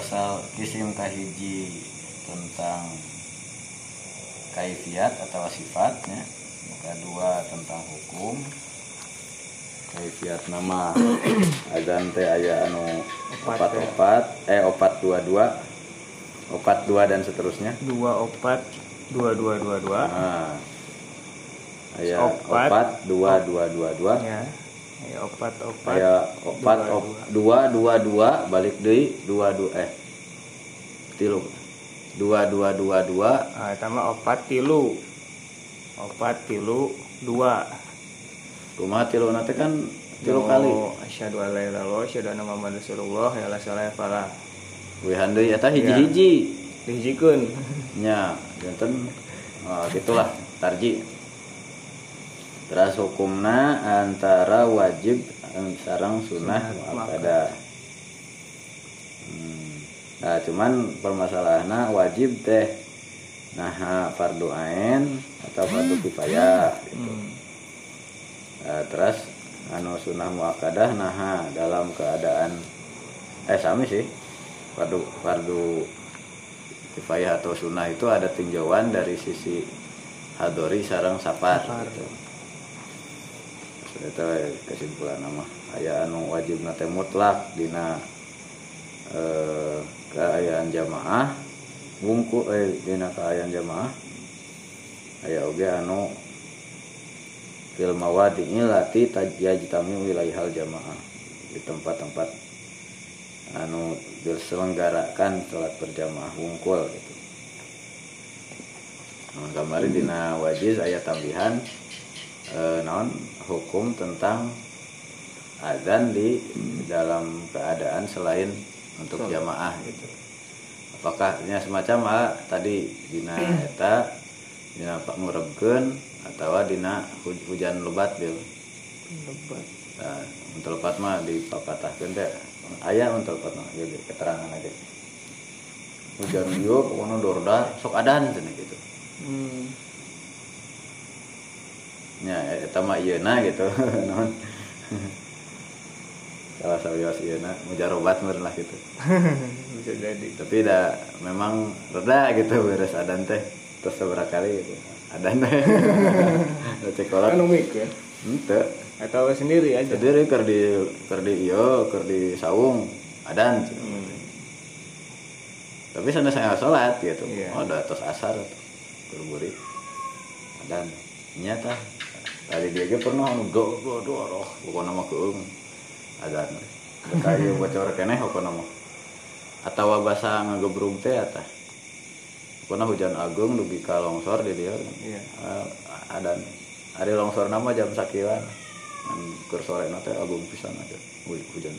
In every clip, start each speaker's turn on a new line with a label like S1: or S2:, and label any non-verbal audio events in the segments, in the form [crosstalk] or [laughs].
S1: pasal kisim kahiji tentang kaifiat atau sifatnya kedua tentang hukum. Kaifiat nama [coughs] azan teh aya anu opat opat eh opat dua dua opat dua dan seterusnya.
S2: Dua opat dua dua dua dua.
S1: Nah, aya
S2: Opat.
S1: opat dua dua dua dua.
S2: ya ya opat opat
S1: aya opat
S2: dua,
S1: op, dua. dua dua balik deui dua dua eh. Tilu. Dua dua dua dua.
S2: Ah eta mah opat tilu. Opat tilu dua.
S1: Kumaha tilu nanti kan tilu kali.
S2: asyhadu an la ilaha illallah asyhadu anna muhammadar rasulullah ya la salah fala
S1: wihan deui eta hiji-hiji
S2: dihijikeun
S1: nya janten oh, gitulah tarji terus hukumna antara wajib sarang sunnah muakkadah hmm. nah cuman permasalahannya wajib teh nah fardu ain atau fardu kifayah
S2: hmm.
S1: Nah, terus anu sunnah muakkadah nah dalam keadaan eh sami sih fardu fardu kifayah atau sunnah itu ada tinjauan dari sisi hadori sarang sapar
S2: Sapar.
S1: gitu. Kesimpulan nama aya anu wajib nate mutlak dina eh, keayaan jamaah bungku eh dina keayaan jamaah aya oge anu fil mawadi'i lati tajjitami wilayahal jamaah di tempat-tempat anu diselenggarakan sholat berjamaah wungkul gitu. Nah, kemarin dina wajiz ayat tambihan eh, naon hukum tentang azan di dalam keadaan selain untuk
S2: Sholat.
S1: jamaah gitu. Apakah nya semacam ah, tadi dina [clears throat] eta dina pak ngurebkeun atau dina huj- hujan lebat bil
S2: lebat
S1: Nah, untuk lepat mah dipapatahkeun teh aya untuk lepat mah jadi keterangan aja. Hujan ieu pokona dorda sok adan cenah gitu.
S2: hmm.
S1: Nya eta mah ieuna gitu. [laughs] Naon? Salah sawios ieuna mujarobat meureun lah gitu. [laughs]
S2: bisa jadi
S1: Tapi da memang reda gitu beres adan teh. Terus seberapa kali gitu. Adan teh. [laughs] Da cek kolot.
S2: kan umik ya
S1: Henteu.
S2: atau sendiri aja
S1: Jadi keur di keur di ieu keur di saung adan.
S2: hmm.
S1: tapi sana saya sholat gitu
S2: Iya.
S1: oh udah atas asar berburi dan nyata tadi dia ge pernah anu do do do roh pokoknya mah keung adan kayu bocor keneh pokoknya mah atau bahasa ngagebrung teh eta pokoknya hujan agung dugi ka longsor di dia
S2: Iya.
S1: Eh, adan hari longsor nama jam sakilan. Dan keur sore teh agung pisan aja hu- hujan.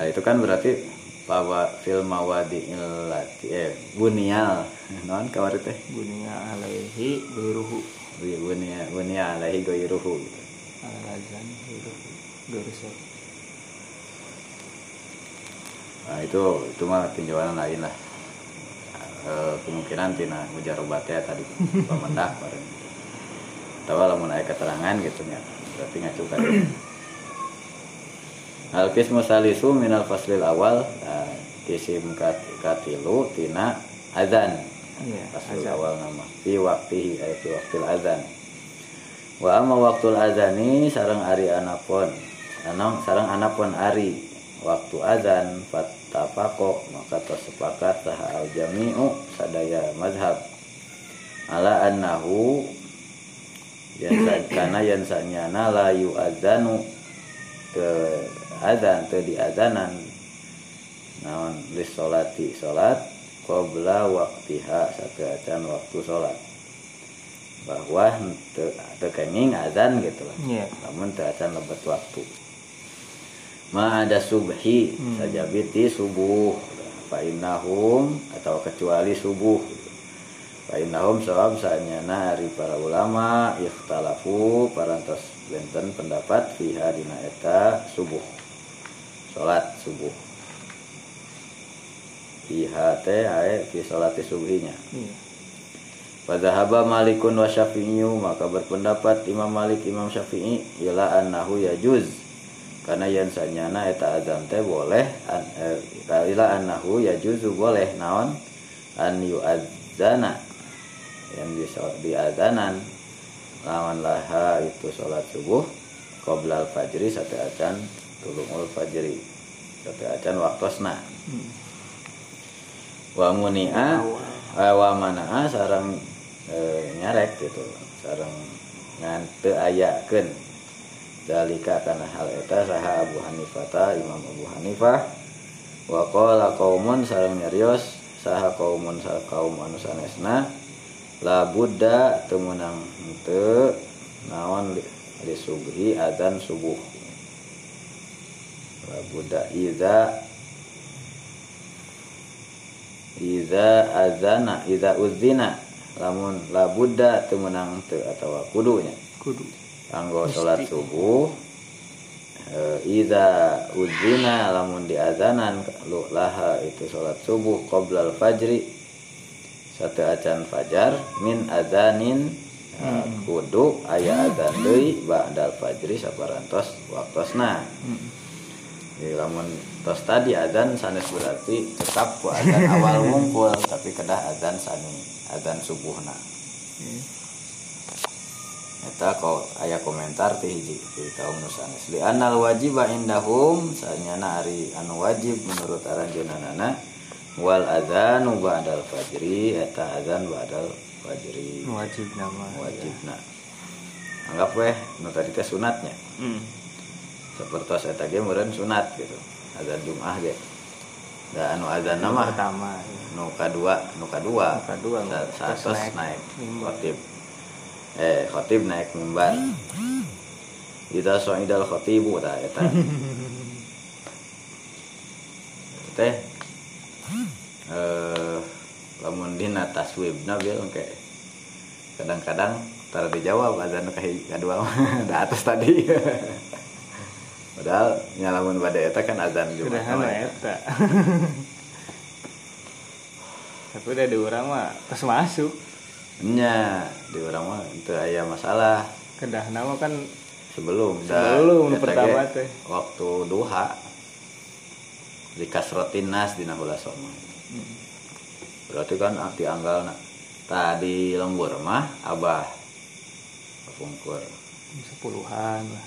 S1: Nah itu kan berarti bahwa fil mawadi illati eh bunial. Non kawari teh?
S2: Bunia alaihi biruhu
S1: Bunia alaihi goiruhu gitu.
S2: alazan dorusa
S1: nah itu itu mah tinjauan lain lah. Eh, kemungkinan tina mujarobatnya tadi. Pemendak bareng. Atau lamun aya keterangan gitu nya. Berarti ngacukan Al qismu salisu minal faslil awal. Nah, kisim kat- katilu tina azan
S2: iya azan.
S1: awal nama. Fi waktihi ay fi waktil azan. Wa amma waktul azani sarang ari anapun anang sarang anapun ari. Waktu azan fattafaqo maka tersepakat saha al jami'u sadaya mazhab ala annahu yansa [clears throat] kana yansanyana la yu'adzanu ke azan teu diazanan naon? Lis solati. Salat qabla waqtiha sakeacan waktu salat bahwa teu teu kenging azan gitu lah.
S2: Iya.
S1: Namun teu acan lebet waktu. Ma ada subhi
S2: Hmm.
S1: saja biti subuh. Fa innahum atau kecuali subuh. Fa innahum sawab sanyana ari para ulama ikhtalafu parantos benten pendapat fiha dina eta subuh. Salat subuh fiha teh ae fi salati subuhinya.
S2: Iya.
S1: Padahaba Malikun wa Syafi'iyu maka berpendapat Imam Malik Imam Syafi'i ialah annahu yajuz. Karena yang sanyana eta adzan teh boleh an, eh, ila annahu yajuzu boleh naon? An yu'adzana. Yang di di adanan lawan laha itu sholat subuh qoblal fajri sate acan tulungul fajri sate acan waktosna.
S2: Hmm.
S1: Wa munia eh, wa manaa sarang eh, nyarek gitu. Sarang ngan teu ayakeun dalika kana hal eta saha Abu Hanifah Imam Abu Hanifah. Wa qala qaumun sareng nyarios saha qaumun saha kaum anu sanesna la buddha teu meunang naon li, subhi adzan subuh. La buddha iza iza azana iza uzina. Lamun la buddha teu meunang teu atawa kudunya.
S2: Kudu.
S1: Kanggo salat subuh eh, Iza uzina lamun diazanan lu laha itu salat subuh qoblal fajri. Satu acan fajar min azanin eh, kudu aya azan deui ba'dal fajri saparantos waktosna.
S2: Hmm.
S1: jadi lamun tos tadi azan sanes berarti tetap ku azan [laughs] awal ngumpul tapi kedah azan sani azan subuhna
S2: Hmm.
S1: Eta kau ayah komentar ti hiji ti kaum nusanes. Li anal wajib indahum sanyana ari anu wajib menurut aranjeunana wal adzanu ba'dal fajri eta adzan ba'dal fajri
S2: wajib nama
S1: wajibna. Anggap weh nu tadi teh sunatnya.
S2: Hmm.
S1: Sapertos eta ge meureun sunat gitu azan Jumat ya dan anu azan nama.
S2: Pertama
S1: iya. nuka dua
S2: nuka dua.
S1: Nuka
S2: dua
S1: saat
S2: naik,
S1: khotib. Eh khotib naik mimbar. Kita soal idal khotibu tak eta ya, [laughs] teh. Eh lamun dina taswibna bil engke. Kadang-kadang tar dijawab azan kedua [laughs] di atas tadi. [laughs] Padahal nyalamun bade eta kan azan
S2: sudah
S1: Jumat.
S2: hana
S1: mah.
S2: eta. [laughs] Tapi udah di orang mah pas masuk.
S1: Nya, di orang mah itu aya masalah.
S2: Kedah nama kan
S1: sebelum da-
S2: Sebelum
S1: eta
S2: pertama teh.
S1: waktu duha di kasrotin nas di nahula soma berarti kan ah, dianggal na tadi lembur mah abah pungkur.
S2: Sepuluhan lah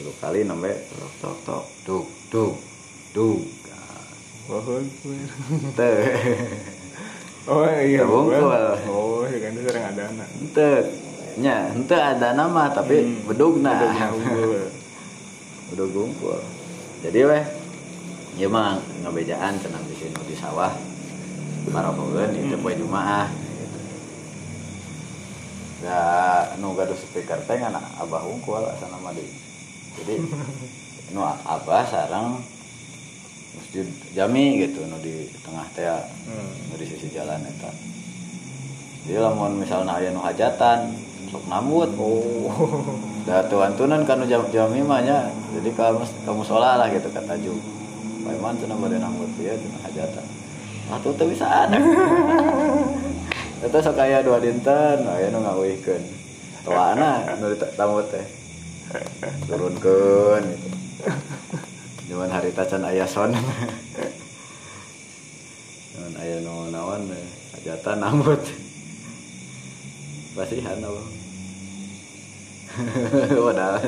S1: tilu kali nembe tok tok tok. Dug dug dug
S2: pohon oh iya
S1: Terbungkul.
S2: Bang. oh ya kan itu sering ada anak.
S1: Teu. Nya henteu ada nama tapi bedugna.
S2: Bedugna unggul. [laughs]
S1: udah gumpul jadi weh ya mah ngabejaan cenah di sini di sawah. Marapogeun itu poe jumaah. Da nu gaduh speaker teh ngana abah unggul asana mah deui jadi nu abah sarang masjid jami gitu nu di tengah teh
S2: Hmm.
S1: di sisi jalan eta jadi lamun misalnya aya nu hajatan sok nambut
S2: oh
S1: Da tuan-tunan kanu jam jami mah nya. Jadi kamu kamu sholat lah gitu kata Ju. Bagaimana tuh bade nambut ya cenah hajatan. Atuh teu bisa ada. [laughs] Eta sok aya dua dinten, aya nu ngawihkeun. Tuana nu ditambut teh turunkan ke cuman hari tacan ayah son. Cuman ayah no nawan hajatan ambut pasihan apa [laughs] wadah.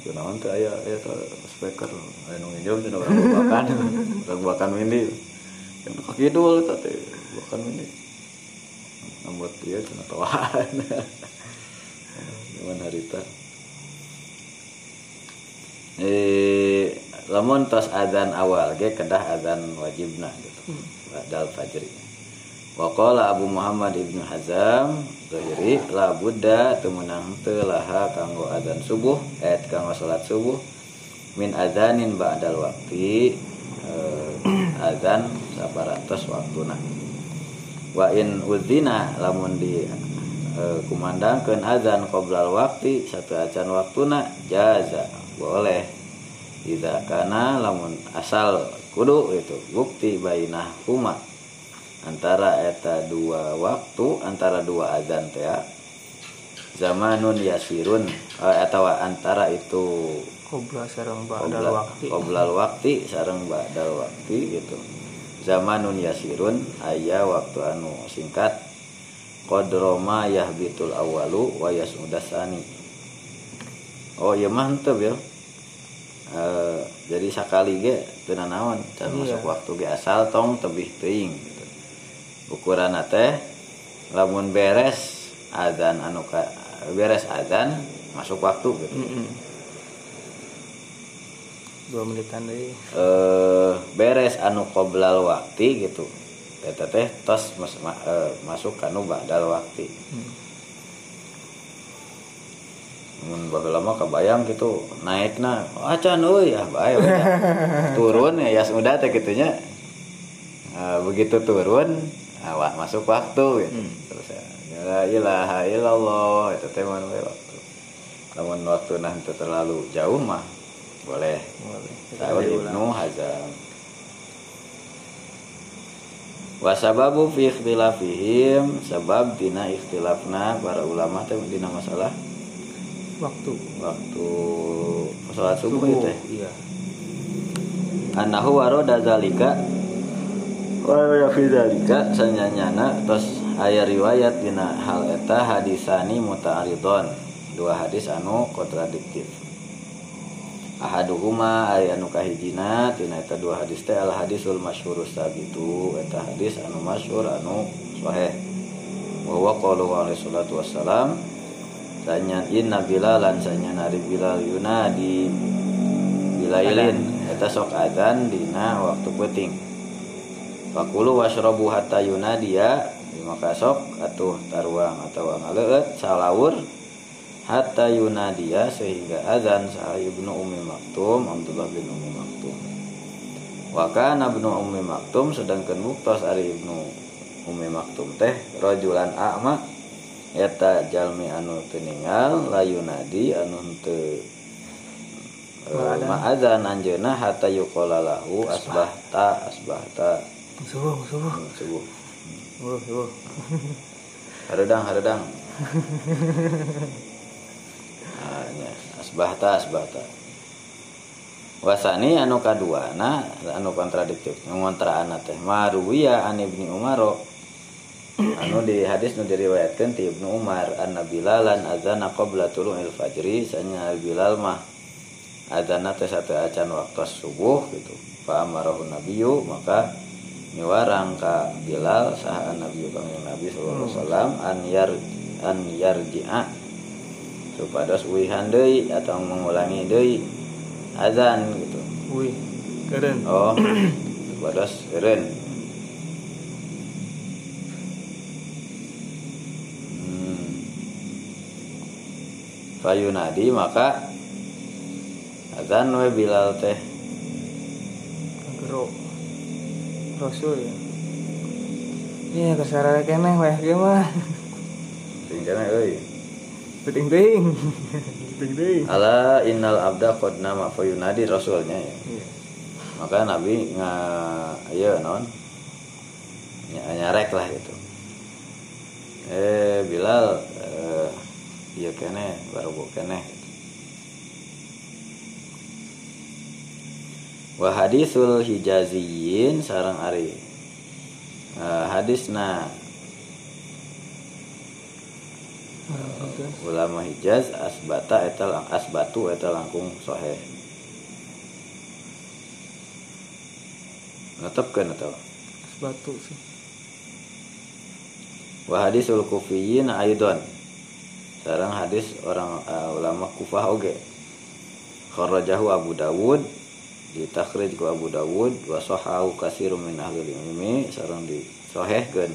S1: Itu nawan tuh ayah ayah tuh speaker. Ayah nunggu jam cina orang bakan orang bakan windy. Yang kaki dulu tuh bukan windy. Ambut dia cina tawaan [laughs] zaman harita. Eh lamun tos azan awal ge kedah azan wajibna gitu. Badal fajri. Waqala Abu Muhammad Ibnu Hazam Zahiri la buddha teu meunang teu laha kanggo adzan subuh et kanggo salat subuh min adzanin ba'dal waqti eh, azan sabarantos waktuna. Wa in udzina lamun di eh, kumandangkeun azan qoblal waqti satu acan waktuna jaza boleh tidak karena lamun asal kudu itu bukti bainah huma antara eta dua waktu antara dua azan teh ya. zamanun yasirun eh, atau antara itu
S2: Kobra sarang ba'dal waktu.
S1: qoblal waktu sareng ba'dal waktu gitu zamanun yasirun aya waktu anu singkat qadroma yahbitul awalu wa yasudasani oh iya mantep ya Eh, jadi sakali ge teu nanaon can
S2: Iya.
S1: masuk waktu ge asal tong tebih teuing gitu. ukuran teh lamun beres azan anu ka, beres azan masuk waktu gitu
S2: Mm-mm. Dua menitan deh.
S1: eh beres anu qoblal waktu gitu eta teh tos mas, ma- eh, masuk kanu ba'dal waktu
S2: Hmm.
S1: mun baheula mah kabayang gitu naikna acan euy ah bae we dah. [laughs] turun ya ya sudah teh gitunya Eh, begitu turun awak masuk waktu gitu
S2: Hmm.
S1: terus ya la ilaha illallah itu teh we waktu namun waktu nah itu terlalu jauh mah boleh
S2: Boleh.
S1: Saud Ibnu Hazam wa sababu fi ikhtilafihim sebab dina ikhtilafna para ulama teh dina masalah
S2: Waktu.
S1: waktu. Sholat subuh itu teh?
S2: Iya.
S1: anahu waroda zalika. Wa fi zalika. Sanyanyana tos aya riwayat dina hal eta hadisani muta'aridon. Dua hadis anu kontradiktif ahaduhuma aya anu kahijina tina eta dua hadis teh al hadisul masyhurus sabitu eta hadis anu masyhur anu sahih. Wa huwa qauluhu alaihi salatu wassalam sanya inna bilalan sanya nari bilal yunadi bilailin. Eta sok adzan dina waktu penting Fakulu washrabu hatta yunadia maka sok atuh taruang atau ngaleut salaur hatta yunadia sehingga azan sah ibnu ummi maktum Abdullah bin ummi maktum wa kana ibnu ummi maktum sedangkan muktos ari ibnu ummi maktum teh rajulan a'ma eta jalmi anu teu ningal layunadi anu teu
S2: Ma'adzan.
S1: ma'adzan anjeunna hatta yuqala lahu asbahta asbahta
S2: Subuh, subuh.
S1: subuh
S2: Subuh, subuh.
S1: haredang. [laughs] asbahta asbahta. Wasani anu kadua na anu kontradiktif. Ngontra teh. Maruwiya an ibni umaro anu di hadis nu diriwayatkeun ti ibnu umar anna bilalan azana qabla tulu'il fajri. Sanya bilal mah azana teh satu acan waktu subuh gitu. Fa amarahu nabiyyu maka niwarang ka Bilal saha Nabi Kangjeng Nabi sallallahu alaihi wasallam an yar an yarji'a supados uihan deui atau mengulangi deui azan gitu.
S2: Wih, keren.
S1: Oh, supados eureun. Hmm. Fayunadi maka azan we Bilal teh
S2: Gero. Rasul ya. Iya, kesarare keneh weh ge mah.
S1: tinggalnya euy.
S2: Penting ting. Penting ting.
S1: Ala innal abda qad nama fayunadi rasulnya ya.
S2: Iya.
S1: Maka Nabi nga ayo non ny- nyarek lah gitu. Eh Bilal eh, iya kene baru bu kene. Wa hadisul hijaziyin sarang ari eh, hadisna ulama Hijaz asbata eta lang- asbatu eta langkung sahih. Netepkeun eta.
S2: Batu sih.
S1: Wa hadisul kufiyin aidon. Sarang hadis orang uh, ulama Kufah oge. Kharajahu Abu Dawud ditakhrij ku Abu Dawud wa sahahu katsirun min ahli ilmi sareng disahihkeun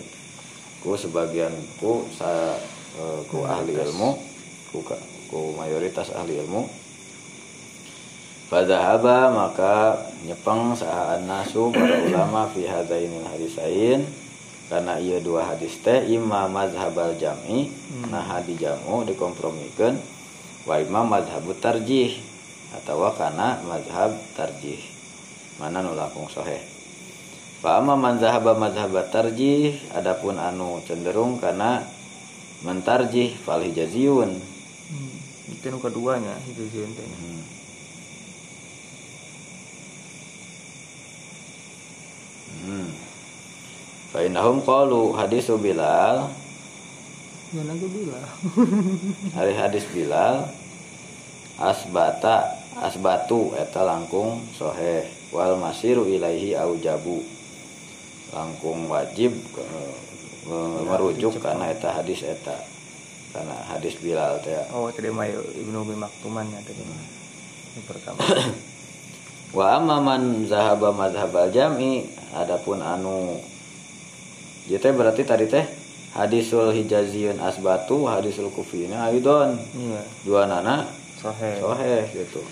S1: ku sebagian ku sa eh, ku ahli ilmu ku ku mayoritas ahli ilmu. Fadhahaba maka nyepeng saha nasu para [clears throat] ulama fi hadainil hadisain. Karena ia dua hadis teh imam mazhabal jam'i
S2: Hmm.
S1: nah hadi jamu dikompromikeun wa imam mazhabut tarjih atau karena mazhab tarjih. Mana nu langkung sahih fa amma man zahaba mazhabat tarjih adapun anu cenderung karena mentarjih fal hijaziyun
S2: hmm. itu nu keduanya itu sih ente
S1: Hmm. Hmm. Fa innahum qalu hadisu Bilal
S2: mana gue bilang [laughs]
S1: hari hadis Bilal asbata asbatu eta langkung soheh wal masiru ilaihi aujabu langkung wajib eh, merujuk karena eta hadis eta karena hadis Bilal teh.
S2: Oh tadi mah ibnu umi maktuman ya tadi pertama. [coughs]
S1: Wa amma man zahaba mazhabal jami adapun anu Ieu teh berarti tadi teh hadisul hijaziyun asbatu hadisul kufina aidon.
S2: Iya.
S1: Dua nana
S2: sohe.
S1: soheh gitu.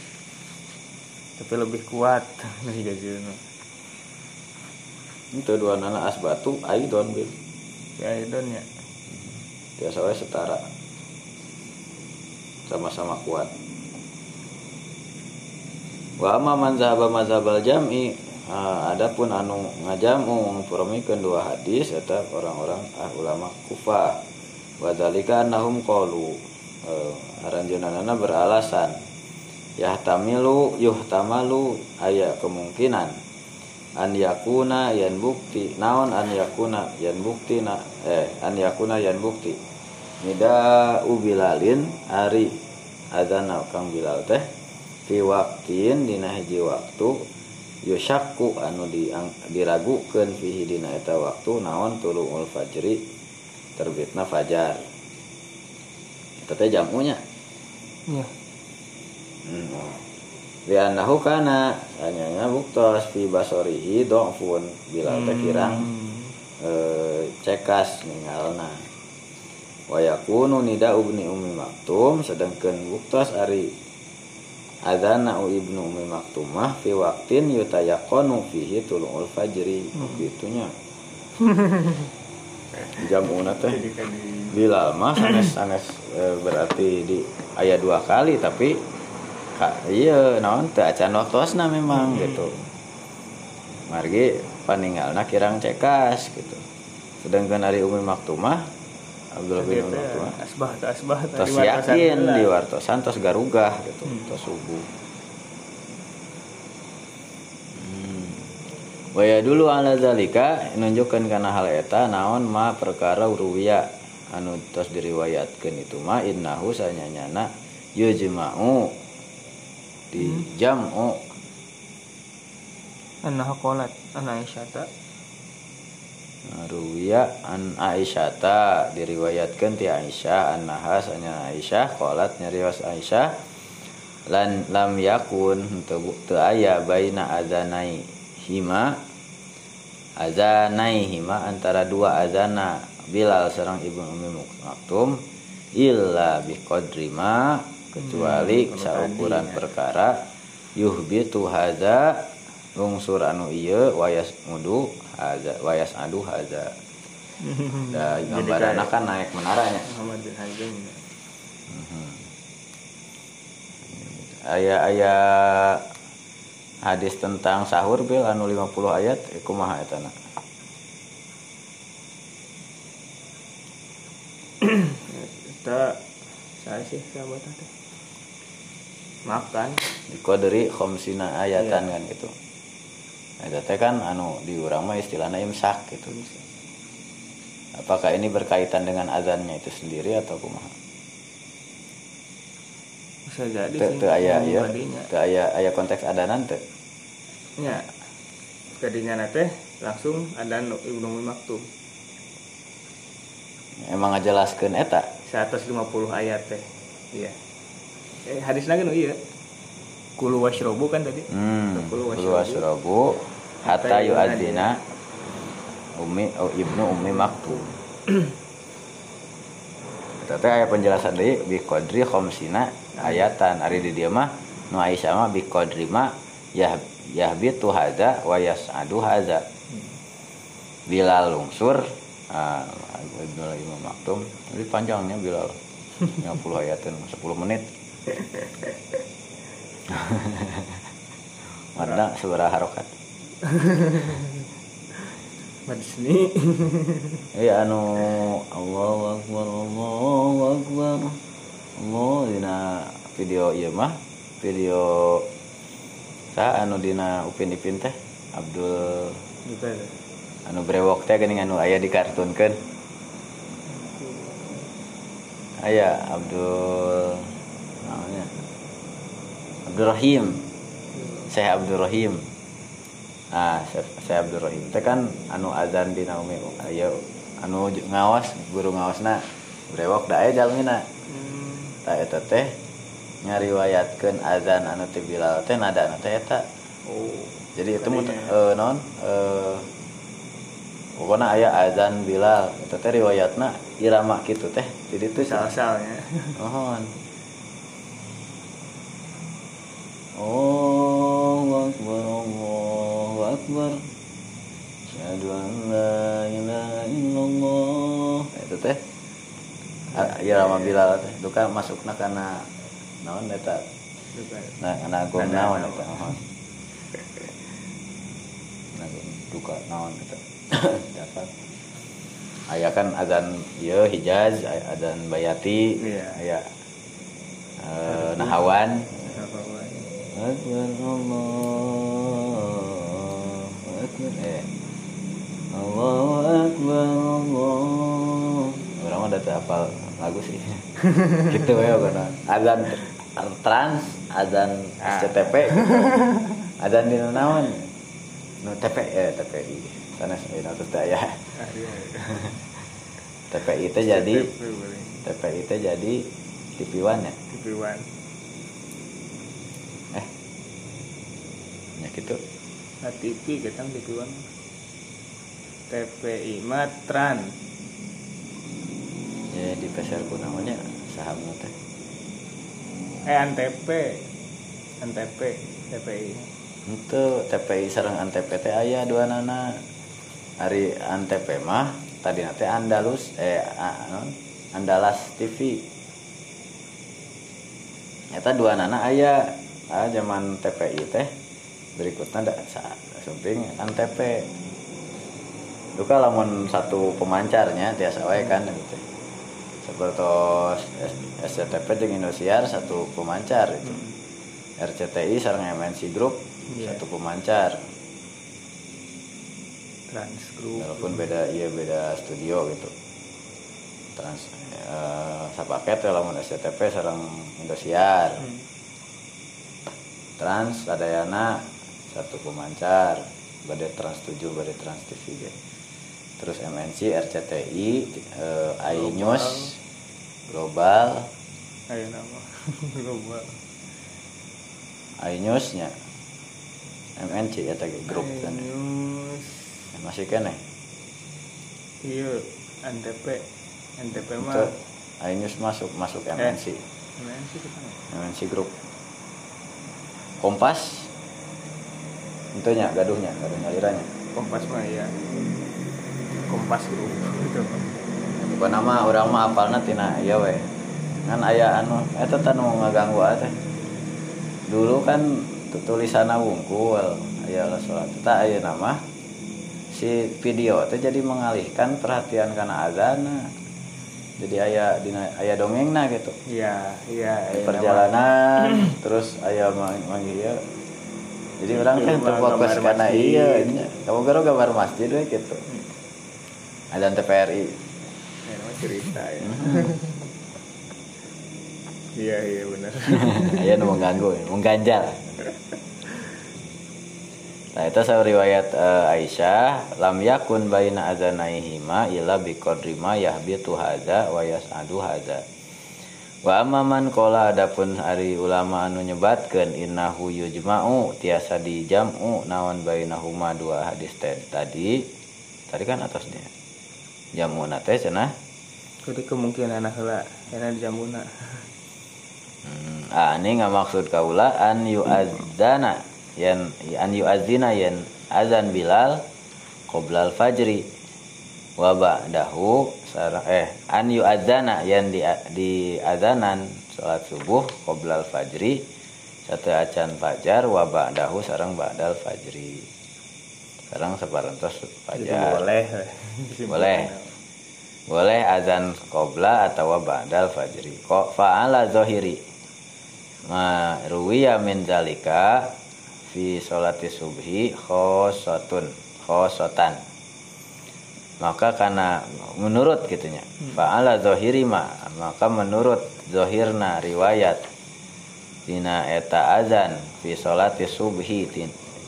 S2: Tapi lebih kuat [laughs] jajuna
S1: itu dua nana asbatu aidon bil
S2: ya idon ya?
S1: Biasa we setara. Sama-sama kuat. Wa amma man zahaba mazhabal jam'i adapun anu ngajamu ngpromikeun dua hadis eta orang-orang ah, ulama Kufah. Wa dzalika annahum qalu eh, aranjeunana beralasan. Yahtamilu yuhtamalu aya kemungkinan an yakuna yan bukti. Naon an yakuna yan bukti na eh an yakuna yan bukti. Nida ubilalin ari. Adzana kang bilal teh. Fi waqtin dina hiji waktu. Yusyakku anu di diragukeun fihi dina eta waktu. Naon tuluul fajri. Terbitna fajar. Eta teh jamunya.
S2: Iya.
S1: Hmm. Liannahu kana hanya buktos fi basorihi teh kirang
S2: Hmm.
S1: eh, cekas ningalna wa yakunu nida ibni ummi maktum sedangkan buktos ari adzana ibnu ummi maktumah fi waqtin yutayaqanu fihi tuluul fajri. Gitunya [laughs] jamuna teh. Bilal mah sanes sanes eh, berarti di ayat dua kali tapi iya naon teu acan waktosna memang gitu. Margi paninggalna kirang cekas gitu. Sedangkan hari umi maktumah Abdul bin Umi maktumah
S2: asbah asbah
S1: tos yakin di wartosan tos garugah gitu
S2: Hmm.
S1: tos subuh. Hmm. Waya dulu ala zalika nunjukkan karena hal eta naon ma perkara ruwiya anu tos diriwayatkeun itu mah innahu sanyanyana yujma'u di jam'u
S2: anna qalat anna aisyata.
S1: Ruwiya an aisyata. Diriwayatkeun ti Aisyah annaha sanya Aisyah. Qalat nyarios Aisyah. Lan lam yakun teu teu aya baina azanai hima azanai hima antara dua azana Bilal sareng Ibnu Ummi Maktum illa biqadri ma kecuali
S2: Hmm,
S1: saukuran
S2: ya.
S1: perkara yuhbitu hadza lungsur anu ieu wayas mudu hadza wayas adu hadza da
S2: Jadi
S1: gambaran
S2: kayak
S1: kan naik menaranya
S2: ya.
S1: aya aya hadis tentang sahur bil anu 50 ayat kumaha eta na
S2: kita saya sih sahabat teh makan
S1: dikoderi khamsina ayatan kan gitu. Eta teh kan anu di urang mah istilahna imsak gitu. Apakah ini berkaitan dengan azannya itu sendiri atau kumaha?
S2: Bisa jadi
S1: teu aya ya
S2: tadinya.
S1: teu aya aya konteks adanan teu.
S2: Ya. Tadinya teh langsung ada nu- ibnu maktum
S1: emang ngajelaskeun eta?
S2: 150 ayat teh. Iya eh hadis lagi nu iya. Kulu washrobu kan tadi.
S1: Hmm,
S2: Kulu
S1: kulu wasrobu hatta
S2: Hatta
S1: yu'adzina Umi oh, Ibnu Umi Maktum. Eta teh aya penjelasan deui bi qadri khamsina ayatan. Ari di dieu mah nu Aisyah mah bi qadri ma yah yahbitu hadza wa yas'adu hadza. Bilal lungsur ah Bilal Imam Maktum. Lebih panjangnya Bilal. 50 ayatin 10 menit [laughs] Mana seberapa harokat. [laughs]
S2: Madisni [laughs]
S1: Iya anu Allahu Akbar Allahu Akbar. Allah dina video iya mah video sa anu dina Upin Ipin teh Abdul
S2: Juga ya.
S1: anu brewok teh geuning anu aya dikartunkeun. Aya Abdul namanya. Abdul Rahim Syekh Abdul Rahim ah Syekh Abdul Rahim teh kan anu azan dina umi aya anu j- ngawas guru ngawasna brewok da aya jalmina.
S2: Hmm.
S1: ta eta teh ngariwayatkeun azan anu teh Bilal teh nada anu teh eta.
S2: Oh.
S1: jadi itu eh, non eh pokoknya aya azan Bilal itu teh riwayatna irama gitu teh jadi itu
S2: Sal-salnya.
S1: mohon Akbar Allahu Akbar. Asyhadu an la ilaha illallah. Nah, itu teh. Ah, irama Bilal teh. Itu kan masukna kana naon eta? Nah kana agung naon eta nah duka naon eta. [coughs] Dapat aya kan azan ieu Hijaz azan Bayati.
S2: Iya.
S1: aya eh, Nahawan.
S2: Apa wae.
S1: Akbar Allah Akbar. Eh. Allahu Akbar Allah orang data hafal lagu sih. [laughs] Gitu ya karena azan trans azan
S2: Ah.
S1: SCTP gitu. azan di naon nu TP eh TPI sana sih nah terus ya. TPI itu jadi. TPI itu jadi TV One ya?
S2: TV One.
S1: eh ya gitu
S2: TV kita TV One. TPI mah Tran.
S1: ya di peser ku namanya saham teh
S2: Eh Antp. Antp. TPI.
S1: itu TPI sareng Antep teh aya dua nana hari Antep mah tadi nanti Andalus eh non Andalas TV Eta dua nana aya ah zaman TPI teh berikutnya ada sa- samping Antep Duka lamun satu pemancarnya tiasa wae kan gitu. Seperti SCTP jeung Indosiar satu pemancar itu. RCTI sareng MNC Group
S2: Iya.
S1: satu pemancar
S2: Trans Group.
S1: walaupun beda iya beda studio gitu trans eh, sapaket ya lamun SCTP sareng Indosiar
S2: Hmm.
S1: trans Radayana satu pemancar badai trans 7 badai trans TV gitu. terus MNC RCTI eh, iNews Global
S2: Ayo nama. [laughs] Global.
S1: iNewsnya MNC ya tadi grup kan
S2: News.
S1: masih kene
S2: Iya, NTP. NTP mah.
S1: iNews masuk masuk MNC
S2: sih kita?
S1: MNC Group Kompas tentunya gaduhnya gaduh nyaliranya
S2: Kompas mah ya. Kompas Group gitu.
S1: bukan nama orang mah apalna tina iya we kan aya anu eta teh nu ngaganggu teh dulu kan tu- tulisanna wungkul aya lah salat eta aya nama si video teh jadi mengalihkan perhatian karena azan jadi aya dina aya dongengna gitu
S2: Iya, iya. Iya,
S1: perjalanan terus aya mang- manggil ieu. Jadi orang kan terfokus karena iya kamu karo gambar masjid we gitu ada TPRI
S2: Ya, cerita ya.
S1: Hmm. [laughs]
S2: Iya, iya benar. [laughs]
S1: Aya nu mengganggu, mengganjal. Nah, itu saya riwayat eh, Aisyah, lam yakun baina adzanaihima illa biqadri ma yahbitu hadza wa yas'adu hadza. Wa amma man qala adapun ari ulama anu nyebatkeun innahu yujma'u tiasa dijam'u naon bainahuma dua hadis tadi. Tadi kan atasnya. Jamuna teh cenah
S2: Jadi kemungkinan heula, karena jamuna.
S1: Hmm, ah ini nggak maksud kaula an yu'adzana yan an yu'adzina yan azan bilal qoblal fajri wa ba'dahu sareng eh an yu'adzana yan di di azanan salat subuh qoblal fajri satu acan fajar wa ba'dahu sareng ba'dal fajri. Sekarang separantos
S2: Jadi
S1: fajar [laughs]
S2: boleh.
S1: Boleh. Boleh azan qobla atau ba'dal fajri. Kok fa'ala zohiri. Ma ruwiya min zalika fi sholati subhi khosotun khosotan maka karena menurut gitunya fa'ala zohiri ma. Maka menurut zohirna riwayat dina eta azan fi sholati subhi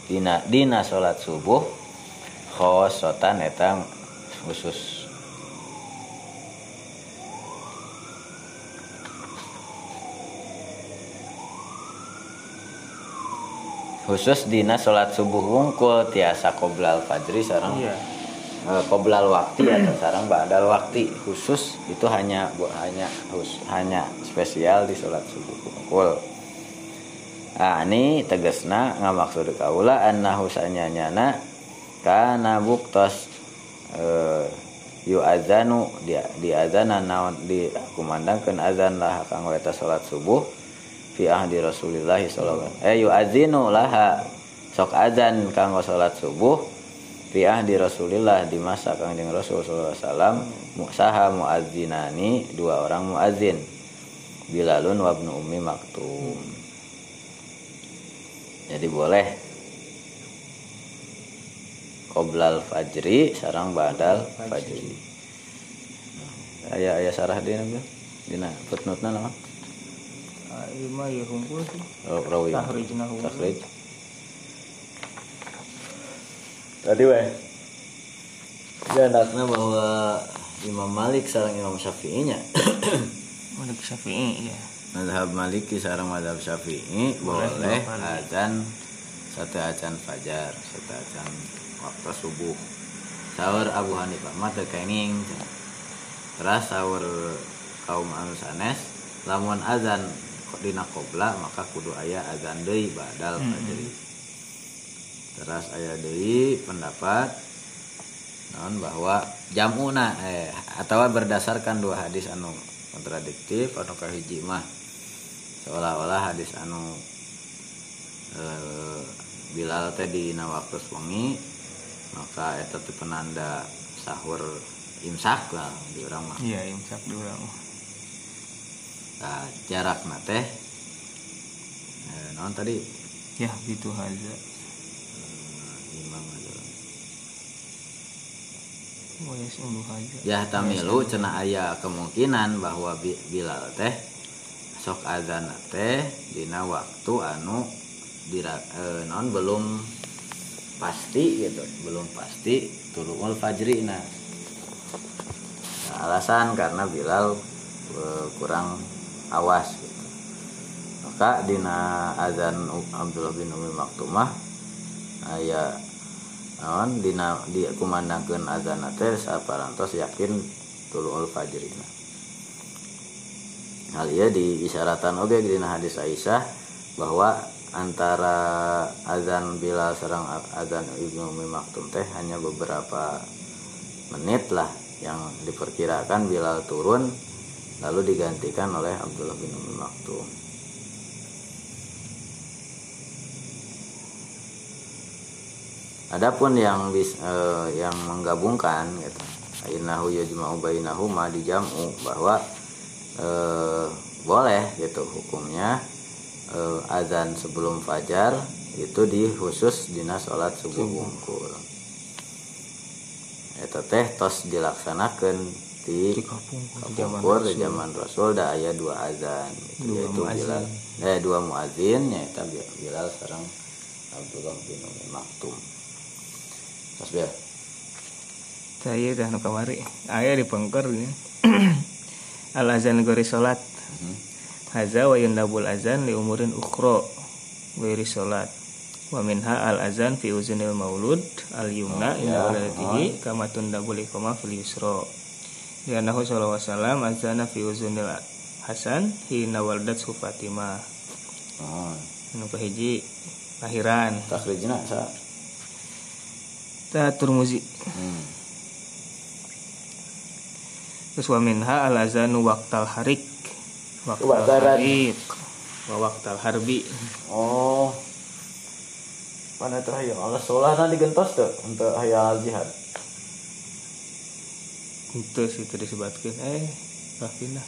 S1: dina dina sholat subuh khosotan eta khusus. Khusus dina sholat subuh wungkul tiasa qoblal fajri sareng.
S2: Iya
S1: eh, qoblal waktu atau sareng ba'dal waktu khusus itu hanya bu- hanya khusus hanya spesial di sholat subuh wungkul nah ini tegesna ngamaksud kaula annahu sanyanyana kana buktos eh, yu azanu dia di azanan naon di kumandangkeun azan lah kanggo eta salat subuh fi ahdi Rasulillah sallallahu eh yu azinu laha sok azan kanggo salat subuh fi ahdi Rasulillah di masa Kangjeng Rasul sallallahu alaihi wasallam musaha muazzinani dua orang muazzin Bilalun wa ibnu Ummi Maktum. Jadi boleh. Qoblal fajri sarang badal fajri. Aya aya sarah dina dina footnote-na naon
S2: ieu mah ya hunkul sih.
S1: Raw- rawi tadi weh. Gandakna bahwa Imam Malik sarang Imam Syafi'i nya [coughs]
S2: Malik Syafi'i ya
S1: Madhab Maliki sarang madhab Syafi'i boleh
S2: kali.
S1: azan satu acan fajar satu acan waktu subuh. Sahur Abu Hanifah. Mah teu kenging terus sahur kaum anu sanes lamun azan kok dina qobla maka kudu aya azan deui badal
S2: Hmm.
S1: Fajri terus aya deui pendapat naon bahwa jamuna eh atau berdasarkan dua hadis anu kontradiktif anu kahiji mah seolah-olah hadis anu eh, Bilal teh di waktu wengi maka eta teh penanda sahur imsak lah di urang mah.
S2: Iya imsak dulu
S1: nah, jarak teh eh, naon tadi?
S2: Ya gitu aja
S1: imam adalah
S2: oh ya aja
S1: ya tamilu cenah aya kemungkinan bahwa Bi- Bilal teh sok azan teh dina waktu anu dira eh, non belum pasti gitu belum pasti tuluul fajri nah alasan karena Bilal eh, kurang awas gitu. Maka dina azan Abdullah bin Umi Maktumah aya naon dina azan teh saparantos yakin tuluul fajrina. Hal ieu diisyaratan oge dina hadis Aisyah bahwa antara azan Bilal sareng azan Ibnu Ummi Maktum teh hanya beberapa menit lah yang diperkirakan Bilal turun lalu digantikan oleh Abdullah bin Ummi Maktum Adapun yang bis, eh, yang menggabungkan gitu. Ainahu yajma'u bainahuma dijamu bahwa eh, boleh gitu hukumnya eh, azan sebelum fajar itu di khusus dina salat subuh wungkul. Eta teh tos dilaksanakan di Kapungkur di zaman Rasul da aya dua azan gitu,
S2: Dua
S1: yaitu. Bilal eh dua muazin yaitu Bilal sareng Abdullah bin Maktum. Mas Bil.
S2: saya dah nu kamari aya di pengker ya. [clears throat] al azan gori salat
S1: Mhm.
S2: haza wa yundabul azan li umurin ukhra ghairi salat wa minha al azan fi uzunil maulud al yumna
S1: Oh,
S2: inda
S1: ya.
S2: waladatihi kama tundabul iqamah fil yusra. Lianahu sallallahu alaihi wasallam azana fi uzunil Hasan hina waladat su Fatimah.
S1: Oh
S2: anu kahiji lahiran.
S1: Takhrijna sa
S2: Turmuzi
S1: hmm.
S2: terus wa minha al azanu waqtal harik. Waqtal
S1: Kebakaran.
S2: harik. Wa waqtal harbi.
S1: Oh. Mana terakhir? Allah sholah nanti gentos tuh untuk hayal jihad?
S2: Itu sih tadi disebutkan. Eh lah pindah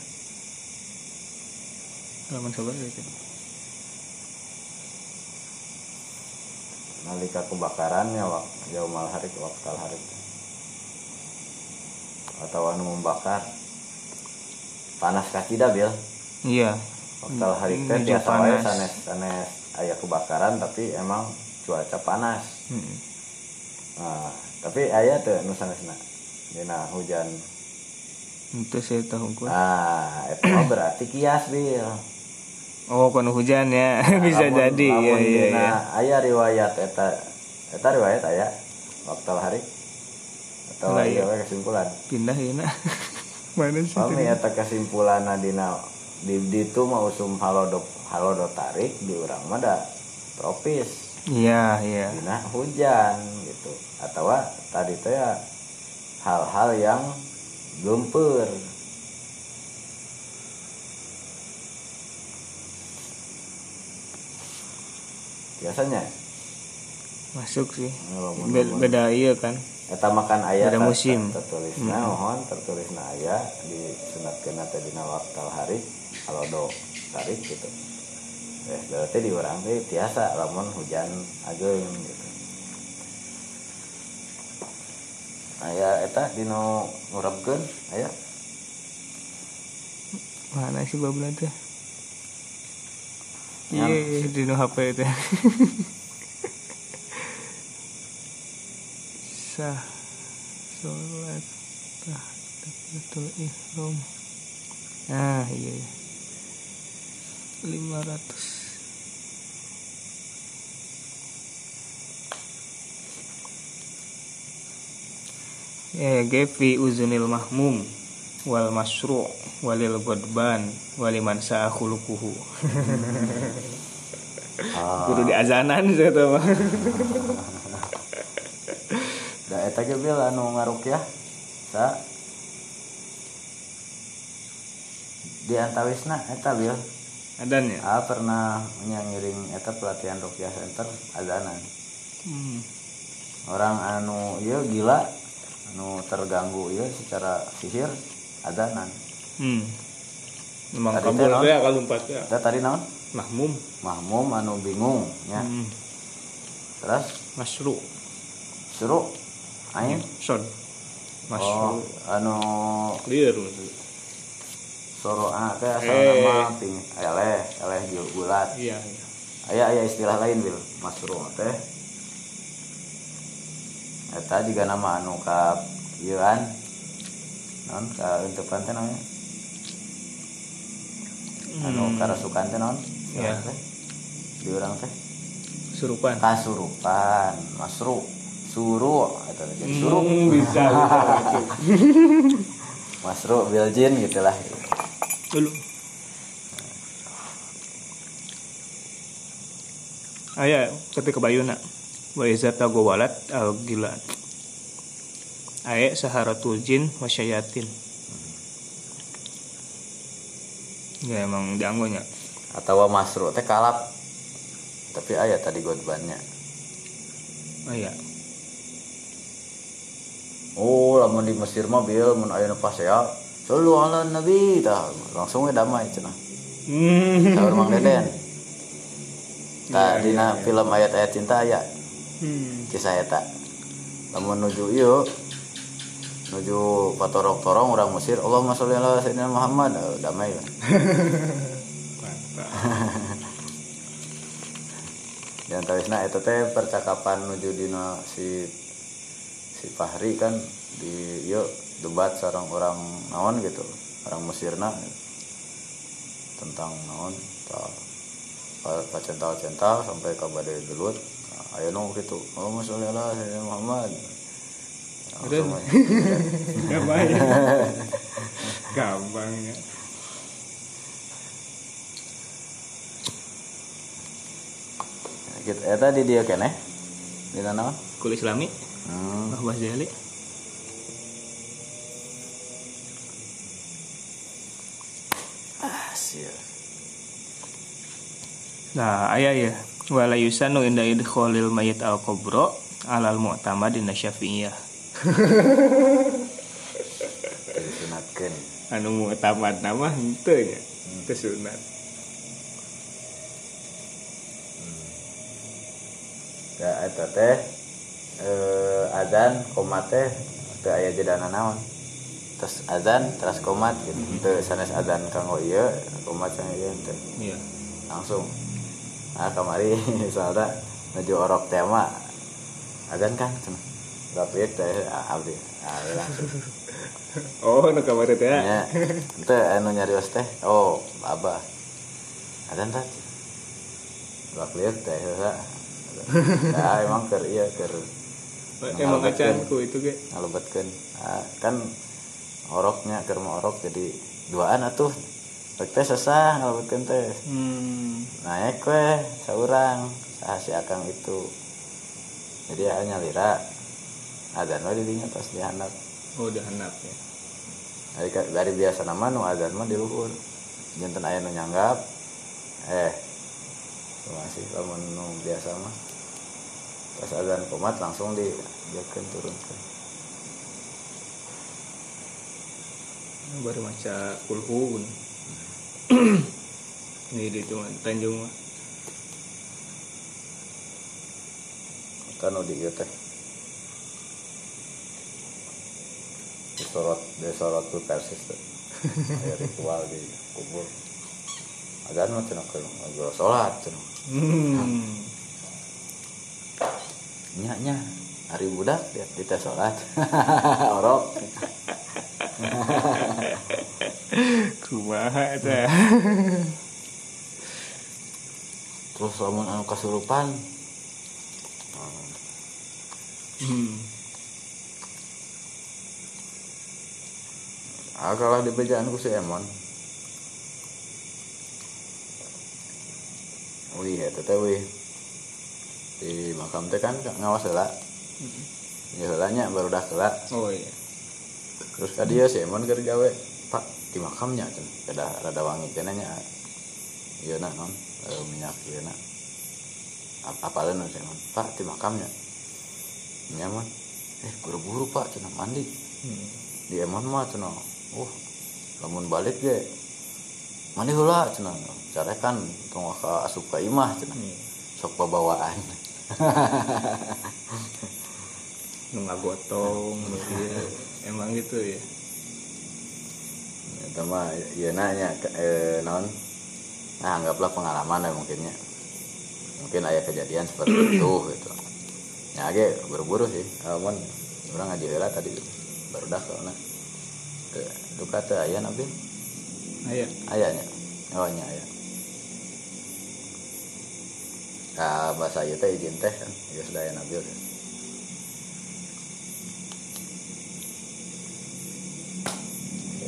S2: halaman sabar itu
S1: nalika kebakarannya wak. Yaumal harik waktal harik. Atau anu membakar. Panas kaki dah bil.
S2: Iya.
S1: Waktal harik teh biasa wae sanes sanes aya kebakaran tapi emang cuaca panas.
S2: Hmm.
S1: nah, tapi aya tuh nu sanesna. Dina hujan.
S2: Itu saya tahu gua.
S1: Nah itu berarti kias bil
S2: oh kono hujan ya. [laughs] Bisa
S1: Lamun-
S2: jadi. ya
S1: lamun
S2: iya
S1: dina
S2: iya.
S1: aya riwayat eta eta riwayat aya waktal harik atau aya
S2: iya.
S1: we kesimpulan.
S2: Pindah ya [laughs] nak mana sih
S1: Kami eta kesimpulan dina di itu mah usum halodo halodo tarik di urang mah da tropis.
S2: Iya iya.
S1: Dina hujan gitu. Atau tadi teh ya hal-hal yang gempur biasanya?
S2: Masuk sih. Be-
S1: ngelamun.
S2: beda iya kan.
S1: Eta makan ayat
S2: Beda musim.
S1: tertulisna mohon tertulisna aya di sunatkeun teh dina waktal hari halodo tarik gitu. Eh berarti di urang teh tiasa lamun hujan ageung gitu. Aya eta dino ngurepkeun aya
S2: mana sih teh?
S1: Yang-
S2: iya di no HP itu sah sholat takbiratul ihram. Nah iya iya. 500 ya gefi uzunil mahmum wal masru walil godban waliman sa'a khuluquhu.
S1: Ah.
S2: Kudu di azanan tahu mah [laughs]
S1: da eta ge bil anu ngarukyah sa. Di antawisna eta bil.
S2: Adan ya?
S1: Ah pernah nyangiring eta pelatihan rukyah center azanan.
S2: Hmm.
S1: orang anu iya gila. Anu terganggu iya secara sihir azanan
S2: hmm. memang
S1: Tadi teh, non?
S2: ya kalau empat ya.
S1: Tadi naon
S2: mahmum.
S1: Mahmum anu bingung ya.
S2: Hmm.
S1: terus?
S2: Masru.
S1: Suruh aing?
S2: Son.
S1: Oh
S2: masru
S1: anu
S2: clear
S1: soro ah teh asal
S2: Eh.
S1: nama ping eleh eleh bulat.
S2: Iya iya.
S1: Aya aya istilah lain bil. Masru teh. Eta juga nama anu ka ieu an non ka untupan teh namanya anu karasukan teh naon
S2: Iya.
S1: teh? Di urang teh?
S2: Surupan.
S1: Kasurupan masru suru teh jadi suru.
S2: Hmm, [laughs] bisa bisa.
S1: Masru biljin gitulah
S2: dulu. Aya ketika bayuna. Wa iza tagowalat al gila Aya saharatul jin wasyayatin Ya emang dianggonya
S1: atau masru teh kalap. Tapi aya tadi godbannya.
S2: Aya
S1: oh lamun di Mesir mah bil mun aya pas ya Sallu ala nabi tah. Langsung we damai cenah. [laughs]
S2: Hmm.
S1: Saur Mang Deden. Tah dina film ayat-ayat cinta aya.
S2: Hmm.
S1: kisah eta. Lamun nuju ieu nuju patorok-torong orang Mesir. Allahumma sholli ala sayyidina Muhammad. Eh, damai. [laughs]
S2: Mantap.
S1: dan tawisna eta teh percakapan nuju dina si si Fahri kan di ieu debat sareng orang naon gitu orang Mesirna. Tentang naon tah pacental cental sampai ke badai gelut. Nah, ayo nu gitu. Allahumma sholli ala sayyidina Muhammad udah. [laughs] Nggak [laughs]
S2: gampang ya.
S1: Gitu eta di dia kene ya? di mana
S2: kul islami.
S1: Hmm.
S2: Mbah Ghazali
S1: ah
S2: nah ayah ya. Wala yusanu inda idkholil mayit al kubro alal mu'tamad dina syafi'iyah
S1: jadi sunatkeun
S2: Anu mu'tamad nama henteu nya. Teu sunat.
S1: ya eta teh eh azan komat teh teu aya jedana naon? Terus azan terus komat gitu. Teu sanes azan kanggo ieu komat sang ieu teu
S2: Iya.
S1: langsung. Nah kamari [laughs] soalnya menuju orok tema azan kan cenah Teh ah, abdi ah, langsung
S2: Oh, nu kamari teh.
S1: nya ente anu nyarios teh. Oh abah azan teh Rapiek teh heula nah emang keur ieu keur
S2: Emang acan ku itu ge.
S1: ngalebetkeun ah, kan oroknya keur mau orok jadi duaan atuh. Rek teh sesah ngalebetkeun teh.
S2: Hmm.
S1: naik weh seorang sah si akang itu. Jadi hanya lira azan we didinya pas di handap
S2: Oh, udah hanap ya.
S1: dari, dari biasa nama nu azan mah di luhur. Jantan aya nu nyanggap. Eh masih lamun nu biasa mah. Pas azan komat langsung di diakeun turunkeun.
S2: Baru maca kulhun. [clears throat] Ini di cuma Tanjung mah.
S1: kan ieu teh disorot disorot tuh persis teh [laughs] Aya ritual di kubur azan mah cenah keur ngobrol salat cenah
S2: Hmm.
S1: nya nya hari budak dia kita sholat [laughs] orok [laughs]
S2: Kumaha eta.
S1: terus lamun anu kasurupan
S2: Hmm.
S1: Ah kalah di bejaan ku si Emon. Wih eta teh wih. Di makam teh kan ngawas heula ya heula nya baru dah heula
S2: Oh iya.
S1: terus ka dia si Emon keur gawe. Pak di makamnya cenah kada rada wangi cenah nya. Ieu na non. Eh, minyak ieu na Ap- apaleun si Emon pak di makamnya. Nyaman eh buru-buru pak cenah mandi.
S2: Hmm.
S1: di Emon mah cenah uh lamun balik ge mandi heula cenah? Carekan tong ka asup ka imah cenah.
S2: Iya.
S1: sok babawaan. [laughs]
S2: Nu ngagotong. Emang gitu ya.
S1: itu mah ieu nanya eh, naon? Nah anggaplah pengalaman ya mungkinnya mungkin ada kejadian seperti itu gitu. Ya ge buru-buru sih. Namun orang ngaji tadi baru dah soalnya duka teh aya nabi
S2: Aya.
S1: ayahnya oh nya aya. Nah, bahasa ieu teh izin teh kan? Ya sudah aya nabi kan